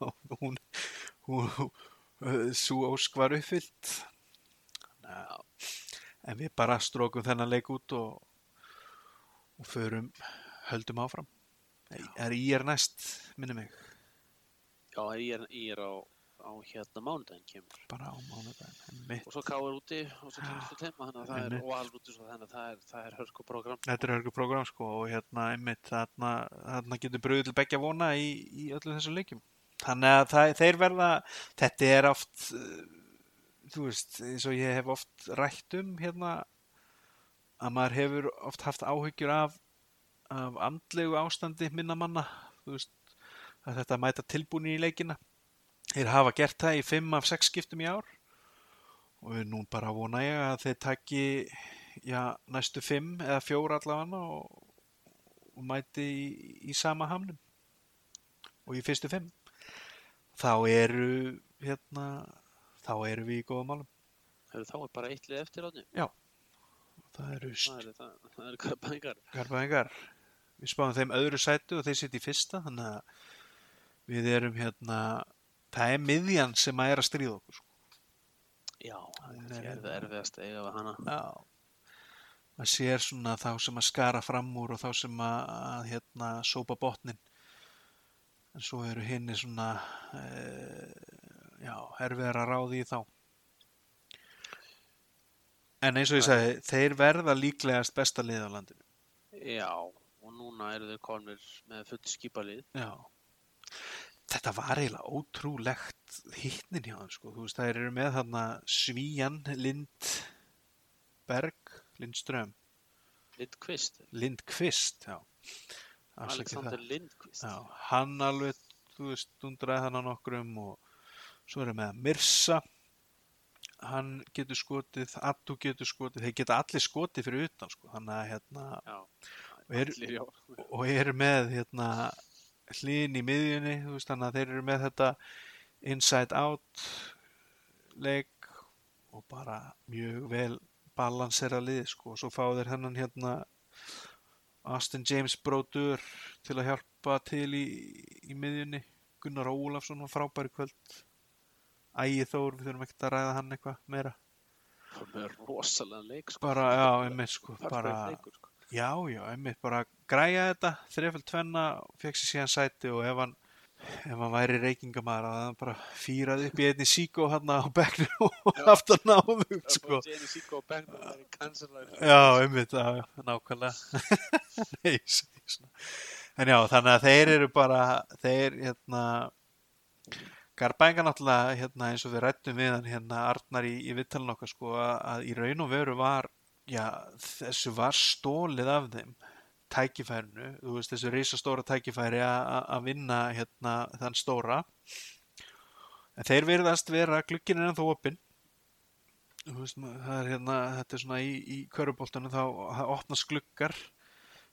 og hún, hún, hún svo ósk var uppfyllt. Já, en við bara strókum þennan leik út og, og förum höldum áfram. Er í er næst, minni mig? Já ég er, ég er á, á hérna mánudaginn kemur. bara á mánudaginn. Og svo káir úti og svo kemur svo teima, þannig að það er, Einmitt. og alveg úti svo þannig að það er, það er hörku program. þetta er hörgu program sko og hérna einmitt þarna, þarna getur bröðið til begja vona í, í öllu þessu leikjum þannig að það, þeir verða þetta er oft uh, þú veist, eins og ég hef oft rætt um hérna að maður hefur oft haft áhyggjur af, af andlegu ástandi minna manna þú veist, að þetta mæta tilbúni í leikina þeir hafa gert það í 5 af 6 skiptum í ár. Og nú bara vona ég að þeir taki já, næstu 5 eða 4 allavega og, og mæti í, í sama hamnum. Og í fyrstu 5 þá eru hérna þá eru við í góða málum. Þá er bara eitt lið eftir átni. það eru Það er það, það er karpæðingar. skarpaðingar við spáum þeim öðru sætu og þeir sitt í fyrsta þannig að við erum hérna það er miðjan sem að er að stríða okkur sko. Já, það er er- erfið, erfiðast eiga við hana. Já. maður sér svona þá sem að skara fram úr og þá sem að, að hérna sópa botnin en svo eru hinni svona e, já, erfiðar að ráði í þá en eins og ég segi þeir verða líklegast besta lið á landinu Já, og núna eru þeir konur með full skipalið. já þetta var eiginlega ótrúlegt hittnin hjá þeim sko, þú veist það eru með þarna Svíjan Lindberg Lindström Lindqvist, Lindqvist, já. Alexander það. Lindqvist. Já, hann alveg, þú veist, dundraði þannig nokkrum og svo erum við með Mirsa hann getur skotið Attu getur skotið, þeir geta allir skotið fyrir utan sko, þannig að hérna Já, Og er- allir, og eru með hérna hlýn í miðjunni veist, þannig að þeir eru með þetta inside out leik og bara mjög vel balansera lið sko og svo fá þeir hennan hérna Austin James bróður til að hjálpa til í, í miðjunni Gunnar Ólafsson var frábæri kvöld Ægi Þór, við þurfum ekkert að ræða hann eitthvað meira Það er rosalega leik, sko. bara, já, einmitt sko bara, sko. Já, já, einmitt bara græja þetta, þrefald tvenna, fekk sér síðan sæti og ef hann, ef hann væri reykingamæður að hann bara fýraði upp í einni síkó hann á bekknu og aftan á þau, sko. Er. Já, einmitt, já, nákvæmlega. Nei. En já, þannig að þeir eru bara, þeir, hérna, Garbænga náttúrulega, hérna, eins og við rættum við hann, hérna, Arnar í, í vittalinn okkar, sko, að, að í raun og veru var, já, þessu var stólið af þeim tækifærinu, þú veist, þessu risastóra tækifæri að- vinna, hérna, þann stóra. En þeir virðast vera, glukkin er ennþá opinn, það er hérna, þetta er svona í, í köruboltunum þá það opnast gluggar.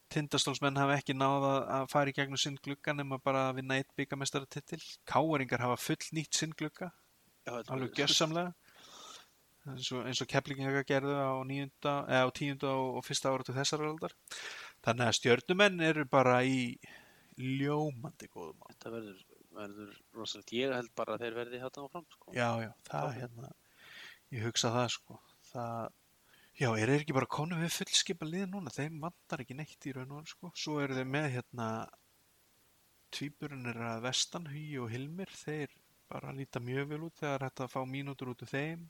Tindastólsmenn hafa ekki náð að, fara í gegnum sinn glugga nema bara að vinna eitt byggamestaratitil káeringar hafa full nýtt sinn þetta alveg gjössamlega eins og, eins og keplinginga gerðu á, níunda, eða á tíunda og, og fyrsta ára til þessar aldar þannig að stjörnumenn eru bara í ljómandi góðum á Þetta verður, verður rosalegt. Ég held bara að þeir verði hérna áfram, sko. já, já, það hérna ég hugsa það sko það Já, er ekki bara konum við fullskipa lið núna? Þeim vantar ekki neitt í raun og sko. Svo eru þeir með hérna tvíburinn er að vestan, Hugi og Hilmir, þeir bara líta mjög vel út þegar að fá mínútur út úr þeim.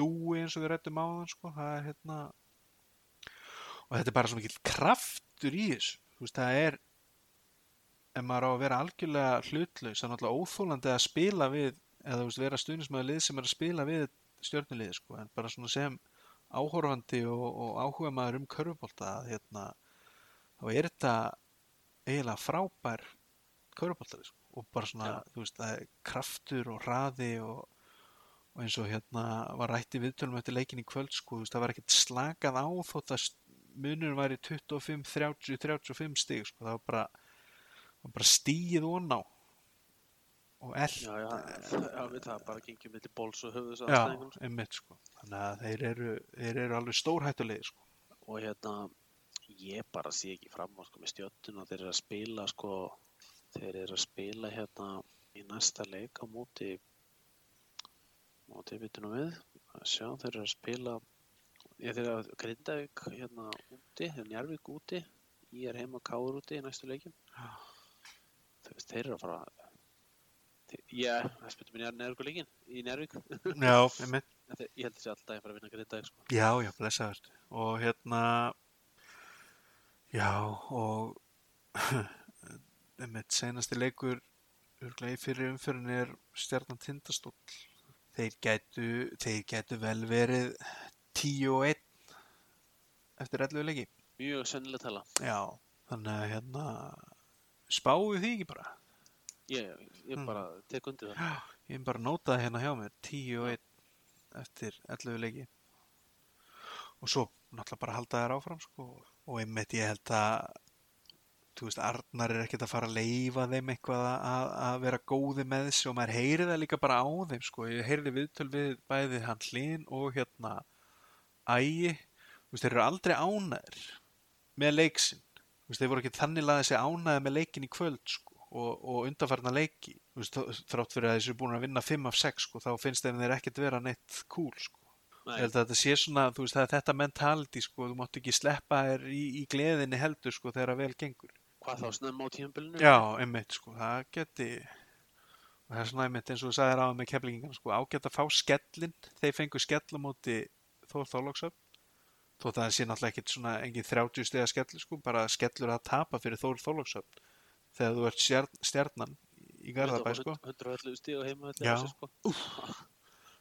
Dúi eins og við rættum á þann sko, það er hérna og þetta er bara svo mikill kraftur í þessu. Þú veist, það er ef maður á að vera algjörlega hlutlaus, það er náttúrulega óþólandi að spila við, eða þú veist, vera stuðnismæður lið sem er að spila við stjörnuliði sko, en bara svona sem áhorfandi og, og áhuga maður um körfubólta að hérna, þá er þetta eiginlega frábær körfubóltari sko. og bara svona, Já. þú veist, það er kraftur og hraði og, og eins og hérna var rætti viðtölum eftir leikin í kvöld sko, það var ekkert slakað á þótt að munur væri 25, 30, 35 stig sko, það var bara, var bara stíð og ná og eld Já, já, já, við það bara gengjum milli bóls og höfuðs Já, sko. einmitt sko. Þannig að þeir eru, þeir eru alveg stórhættulegi sko. Og hérna, ég bara sé ekki fram á, sko, með stjöttun og þeir eru að spila, sko, þeir eru að spila hérna í næsta leik á móti, móti, vitunum við, að sjá, þeir eru að spila, ég þeir eru að Grindavík hérna úti, þeir eru Njarvík úti, ég er heima Káur úti í næstu leikin. Veist, þeir eru að fara, þeir, já, það spilum við Njarvík leikin í Njarvík. Já. En þeir- Ég held þessi alltaf að fara að vinna Grindavík, sko. Já, já, blessaður. Og hérna, já, og einmitt senasti leikur örglega í fyrir umfyrin er stjarnan tindastóll. Þeir gætu, þeir gætu vel verið 10 og 1 eftir 11 leiki. Mjög sennileg tala. Já, þannig að hérna, spáu því ekki bara. Ég, ég Mm. bara tek undir það. Já, ég bara nótaði hérna hjá mér 10 og 1 eftir 11 leiki og svo náttúrulega bara halda þær áfram sko. og einmitt ég held að þú veist, Arnar er ekkert að fara að leifa þeim eitthvað að, að vera góði með þessu og maður heyri það líka bara á þeim sko. ég heyri viðtöl við bæði hann hlín og hérna ægi, þú veist, þeir eru aldrei ánæður með leiksinn þú veist, þeir voru ekki þannig laðið sér ánæði með leikin í kvöld sko, og, og undarfarna leiki þú veist, þrátt fyrir að þessu búin að vinna 5 af 6 sko, þá finnst þeim þeir ekkert vera neitt cool sko. Þetta sé svona, þú veist, er þetta mentality sko, þú mátt ekki sleppa þér í, í gleðinni heldur sko þegar að vel gengur. Hvað þá snemma á tímabilinu? Já, einmitt sko, það geti og það er svona einmitt eins og þú sagðir á með keflingingan sko, ágætt að fá skellin þeir fengu skell á móti Þór Þólagsöf þó það sé náttúrulega ekkit svona engin 30 stiga skell sko, bara skellur að tapa fyrir Þór Þólagsöf þegar þú ert stjarn, stjarnan í Garðabæ sko. 111 stíð á heima sko.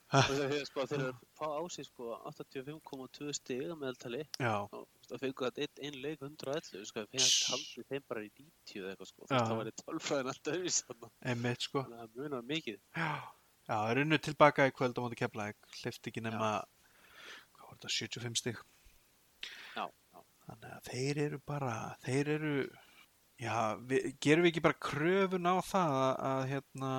Sko, þeir eru fá á sig sko 85,2 stíð að meðaltali. Það fengu þetta einn ein leik 111 sko, þeir Sss. haldið þeim bara í 90 eða eitthvað sko, það var í 12 fræðin alltaf sko. Þannig að það munar mikið. Já, það er unnu tilbaka í kvöld á móti keflaðið, hlifti ekki nema, þetta, 75 stig. Já, já. Þannig að þeir eru bara, þeir eru, já, við, gerum við ekki bara kröfun á það að, að hérna,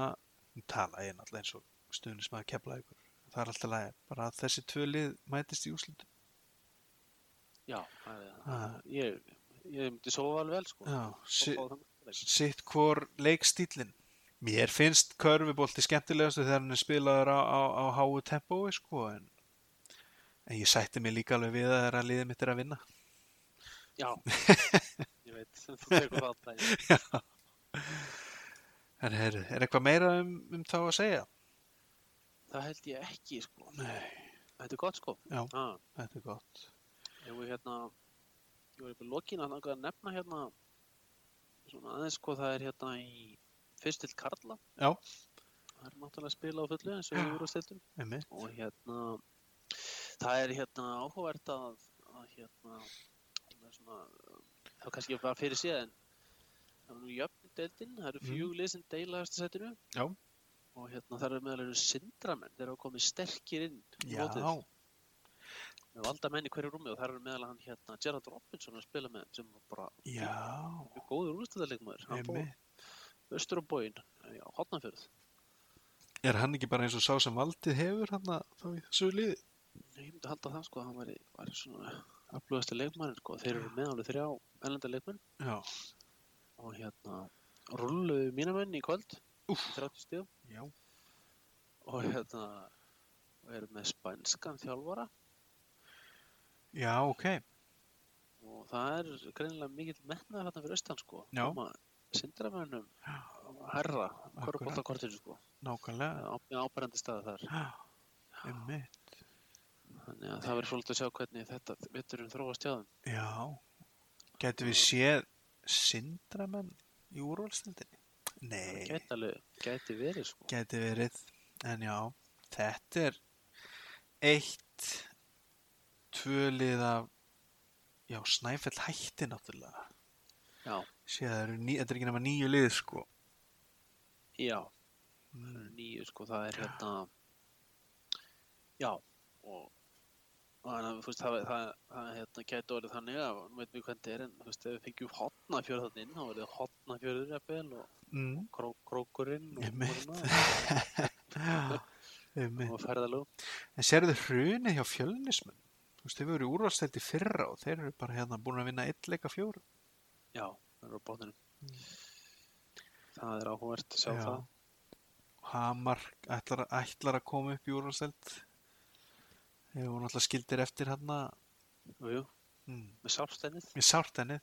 tala ég náttúrulega eins og stuðnismæður keflaðið ykkur, það er alltaf læg, bara að þessi tvö lið mætist í úslutum. Já, Ah. ég, ég myndi sofa alveg vel, sko. Já, sitt hvor leikstílinn. Mér finnst körfubolti skemmtilegastu þegar hann er spilaður á, á, á háu tempói, sko, en, en ég sætti mig líka alveg við að það er að liðið mitt er að vinna. Já, ég veit, þú tekur alltaf. Já. En er, er eitthvað meira um, um þá að segja? Það held ég ekki, sko. Nei, Þetta er gott, sko. Já. Ah, þetta er gott. ég var hérna, ég var upp í lokin að nefna hérna, svona aðeins, sko, það er hérna í fyrst til Karla. Já. Það er náttúrulega að spila á fullu eins og við vorum stiltum. Einmitt. Og hérna, það er hérna áhugavert að, að hérna, það er svona, það var kannski bara fyrir síðan, það var nú jöfn deildin, það eru Mhm. fjögulið sem deila eftir setinu. Já. Og hérna, það eru meðal eru sindramenn, þeir eru komið sterkir inn í Já, með valda menn í hverju rúmi og það er meðal hann hérna Gerard Robinson að spila með sem var bara já, mjög góður úrstæðarleikmaður hann einmitt. austur á bóin á hotnafjörð Er hann ekki bara eins og sá sem valdið hefur hann þá í þessu liði? ég myndi halda það sko að hann væri, væri svona aflugasti leikmaður sko. Þeir eru með alveg þrjá ellenda leikmenn. Já, og hérna rulluðu mína menn í kvöld. 30 stíðum já, og hérna og eru með spænskan þjálfara. Já, ok. og það er greinilega mikill metnaður hérna fyrir austan sko. Já. sindramönnum herra korfbóltakortinu sko. Nákvæmlega. ábærandi staði þar. Einmitt. þannig að það verður svolítið að sjá hvernig þetta vitturinn þróast hjá þeim. Já, getur við séð syndramenn í úrvalstildinni? Það Nei, gæti alveg, gæti verið sko geti verið. En já, þetta er eitt tvölið af, já, Snæfell hætti náttúrulega. já, Sér það þetta er ekki nema nýju lið, sko. já, Mm. nýju sko það er hérna já og þannig að það, það, það hérna, gæti orðið þannig að, nú veitum við hvernig þetta er en þú veist, ef við fengjum hotnafjörð þannig inn þá verður hotnafjörður jafnvel og Mm. kró, krókurinn og, Já, ferðalög En sérðu hrunið hjá fjölnismenn? Þú veist, eru úrvalstælt í fyrra og þeir eru bara hérna búin að vinna eitt leika fjóru. já, það eru á bóttinum það er áhugavert að sjá Já. það Hamar ætlar, ætlar að koma upp í úrvalstælt. Þeir voru náttúrulega skildir eftir hérna. jú, jú, Mm. með sáfstennið Mér sárt ennið.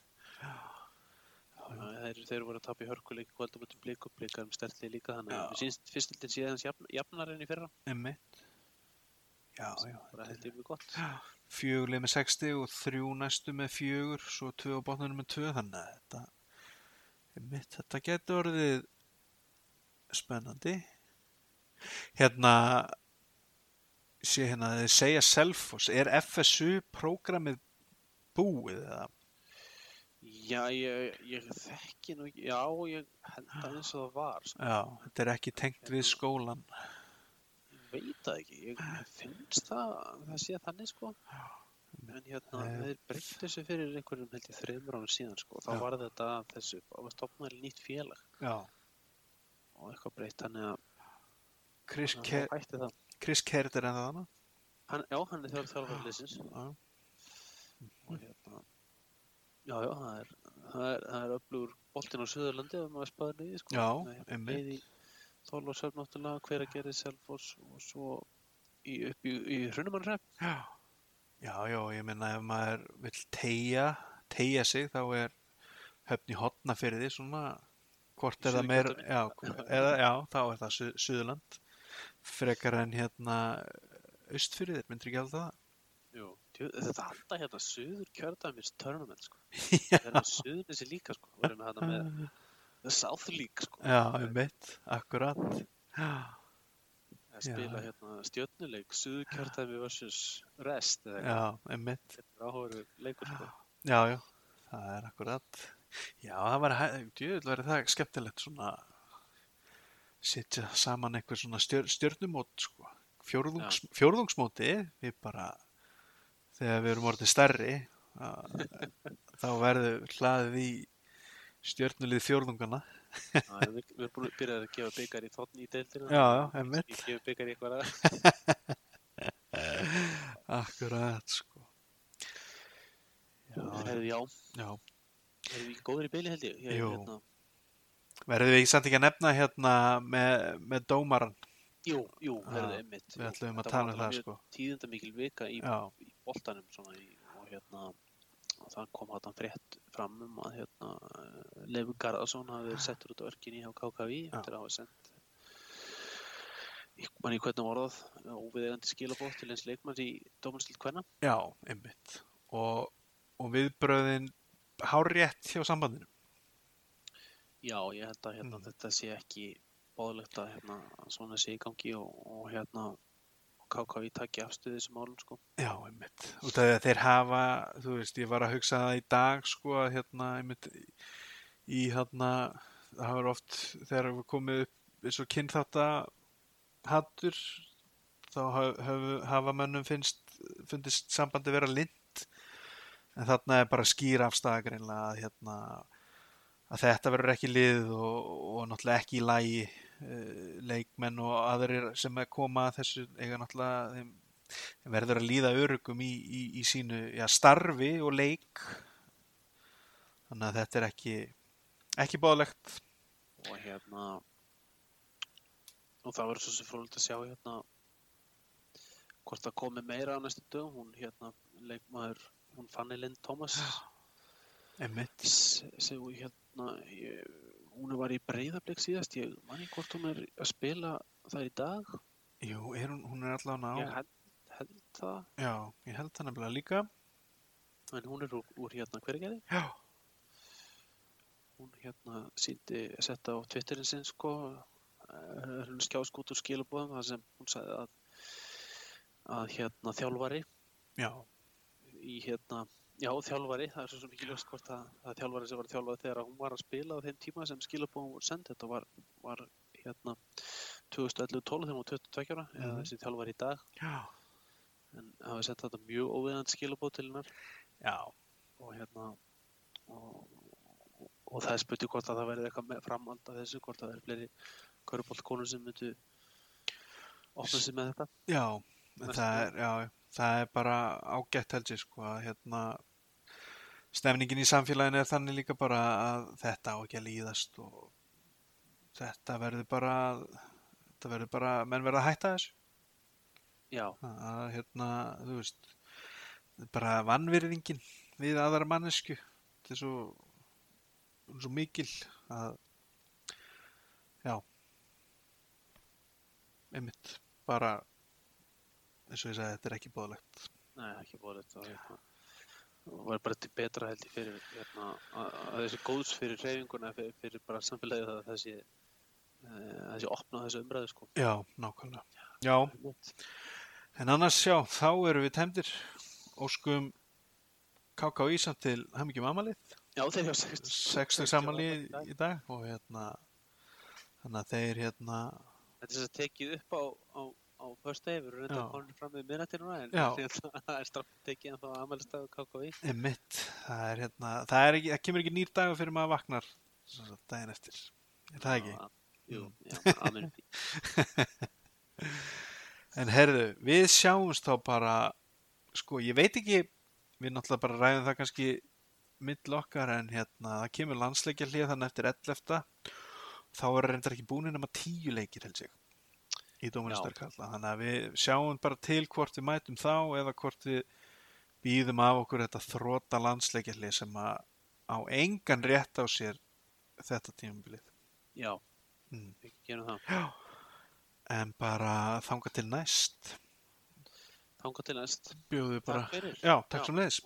Þeir, þeir voru að tapa í hörkuleik kvöldum út um blík og blíkar um stertli líka þannig að sínst fyrstildin sé hans jafn, jafnar enn í fyrra Einmitt. Já, já. bara held ég mjög gott Fjögurlið með 60 og þrjú næstu með fjögur, svo tvö á botnunum með tvö, þannig að þetta, einmitt, þetta getur orðið spennandi. Hérna, sé hérna, þeir segja Selfoss, er FSU prógramið búið eða? Já, ég, ég þekki nú já, ég held að eins og það var, sko. Já, þetta er ekki tengt við skólan. ég veit það ekki, ég, finnst það, það sé þannig, sko. En hérna, þeir breyttu þessu fyrir einhverjum, held ég, þreymur ánum síðan, sko. Þá Já. var þetta að þessu, það var stopnaði nýtt félag Já. og eitthvað breytt, þannig að Chris, að Ke þá hætti það. Chris Kert er ennþá þannig. Hann, já, hann er þjálf þjálfur liðsins Já. og hérna, já, já, það er, það er, það er öflugur boltinn á Suðurlandi ef maður spæður niður, sko. Já, einmitt. Í Þorlósöfn náttúrulega, hver að gera Selfoss og svo í, upp í, í Hrunumannrepp. Já. Já, já, ég meina ef maður vill tegja, tegja sig þá er höfn í hotna fyrir því svona, hvort er það meir, já, eða, já, þá er það Suð, Suðurland, frekar en hérna austfyrir þér, myndir ekki alveg það? Jú, djú, þetta halda hérna Suður kjördæmis tournament, sko. Það er með Suðurnissi líka, sko. Við erum hérna með The South League, sko. Já, um mitt, akkurat. Já, Að spila Já. hérna stjörnuleik, Suður kjördæmi versus Rest, eða eitthvað. já, um mitt. Þetta er áhugaður leikur, sko. Já, já, það er akkurat. Já, það var, djöðl verið það skemmtilegt svona setja saman eitthvað svona stjör, stjörnumót sko. Fjórðungs, fjórðungsmóti við bara þegar við erum orðið stærri að, þá verður hlaðið í stjörnulið fjórðungana Já, við, við erum búin að byrja að gefa byggar í þotn í deildina. Já, einmitt. Ég gefa byggar í eitthvað að. Akkurat sko Já, Herði, já, erum við ekki góður í beili held ég? ég. Hérna, Verðum við ekki samt ekki að nefna hérna með, með dómaran jú, jú, Já, herði, einmitt. við ætlum að tala um það sko Tíðindamikil vika í, í boltanum svona í, og hérna og það kom þarna frétt fram um að hérna Leifur Garðarsson hafi verið settur út á örkinni hjá KKV eftir að hafa sendt ég man í hvernig orðað óviðegandi skilabótt til eins leikmanns í dómarstilt hvenna já, einmitt. Og, og viðbröðin hárétt hjá sambandinu? Já, ég held að hérna, Mm. þetta sé ekki báðlegt að hérna, svona sé í gangi og, og hérna KKV taki afstöðu þessum málum sko. Já, einmitt. Út af því að þeir hafa, þú veist, ég var að hugsa það í dag, sko, að hérna, einmitt, í hérna, það hafa oft, þegar við komið upp eins og kynþátta hattur, þá haf- hafa, mönnum finnst, fundist sambandi vera lind, en þarna er bara skýr afstæða greinlega að hérna, að þetta verður ekki lið og, og náttúrulega ekki í lagi uh, leikmenn og aðrir sem er koma að þessu eiga náttúrulega þeim verður að líða örugum í, í, í sínu já, starfi og leik. Þannig að þetta er ekki ekki báðlegt og hérna og það verður svo sem frólægt að sjá hérna hvort það komi meira á næstu dögum. Hún hérna leikmaður hún Fanny Lind Thomas. S- sem hérna ég, hún var í breyðablík síðast ég manni hvort hún er að spila það í dag. Jú, er hún, hún er allavega ég á held, held það. Já, ég held það nefnilega líka. En hún er úr, úr hérna hvergerði Já, hún hérna síndi setta á Twitterin sinn sko eh, hún skjáskút úr skilabóðum þar sem hún sagði að að hérna þjálfari já, í hérna já þjálfari, það er svo ekki ljóst hvort að það er þjálfari sem var þjálfað þegar hún var að spila á þeim tíma sem skilabóðum voru send. Þetta var, var hérna 2011-12 þegar hún var 22 ára eða Mhm. þessi þjálfari í dag. Já, en hafi sett þetta mjög óviðandi skilabóð til hennar. Og hérna og, og, og það er spurning hvort að það verði eitthvað framhald af þessu, hvort að það er fleiri köruboltkonur sem myndu opna sig með þetta. Já, það er, já, það er bara ágætt held ég sko að hérna stemningin í samfélaginu er þannig líka bara að þetta á ekki að líðast og þetta verður bara þetta verður bara, menn verður að hætta þessu. Já, að hérna, þú veist bara vannvirðingin við aðra mannesku þetta er svo er svo mikil að já. Einmitt bara eins og ég sagði, þetta er ekki bóðlegt nei, ekki búið þetta hérna, og var bara til betra held ég fyrir hérna, að, þessi góðs fyrir reyfinguna fyrir, fyrir bara samfélagið að þessi uh, þessi opna þessu umræðu sko. Já, nákvæmlega. Já, en annars já, þá erum við tæmdir. Óskum KK Ísamt til hamingjum amalið já, þeir hafa 60 60 samanlið í dag og hérna þannig að þeir hérna þetta er þess að tekið upp á, á á föstudegi, við erum reynda að koma fram með minnætti núna en það er stramt tekið en þá aðmælistæðu KKV Einmitt, það er hérna, það, er ekki, það kemur ekki nýr dagur fyrir maður vaknar sagt, daginn eftir, er það ekki? Já, Jú, Mm. já, því. En herðu, við sjáumst þá bara, sko, ég veit ekki, við náttúrulega bara ræðum það kannski mill okkar en hérna, það kemur landsleikja hlið þannig eftir 11. Þá er reyndar ekki búin nema tíu leikir held ég í Dómaristarkalla. Þannig að við sjáum bara til hvort við mætum þá eða hvort við býðum af okkur þetta þróta landsleikja hlið sem að á engan rétt á sér þetta tímabilið. Já, Mm. við gerum það. Já. En bara þanga til næst. Þanga til næst. Bjóðu bara. Takk. Já, takk Já. sem leiðis.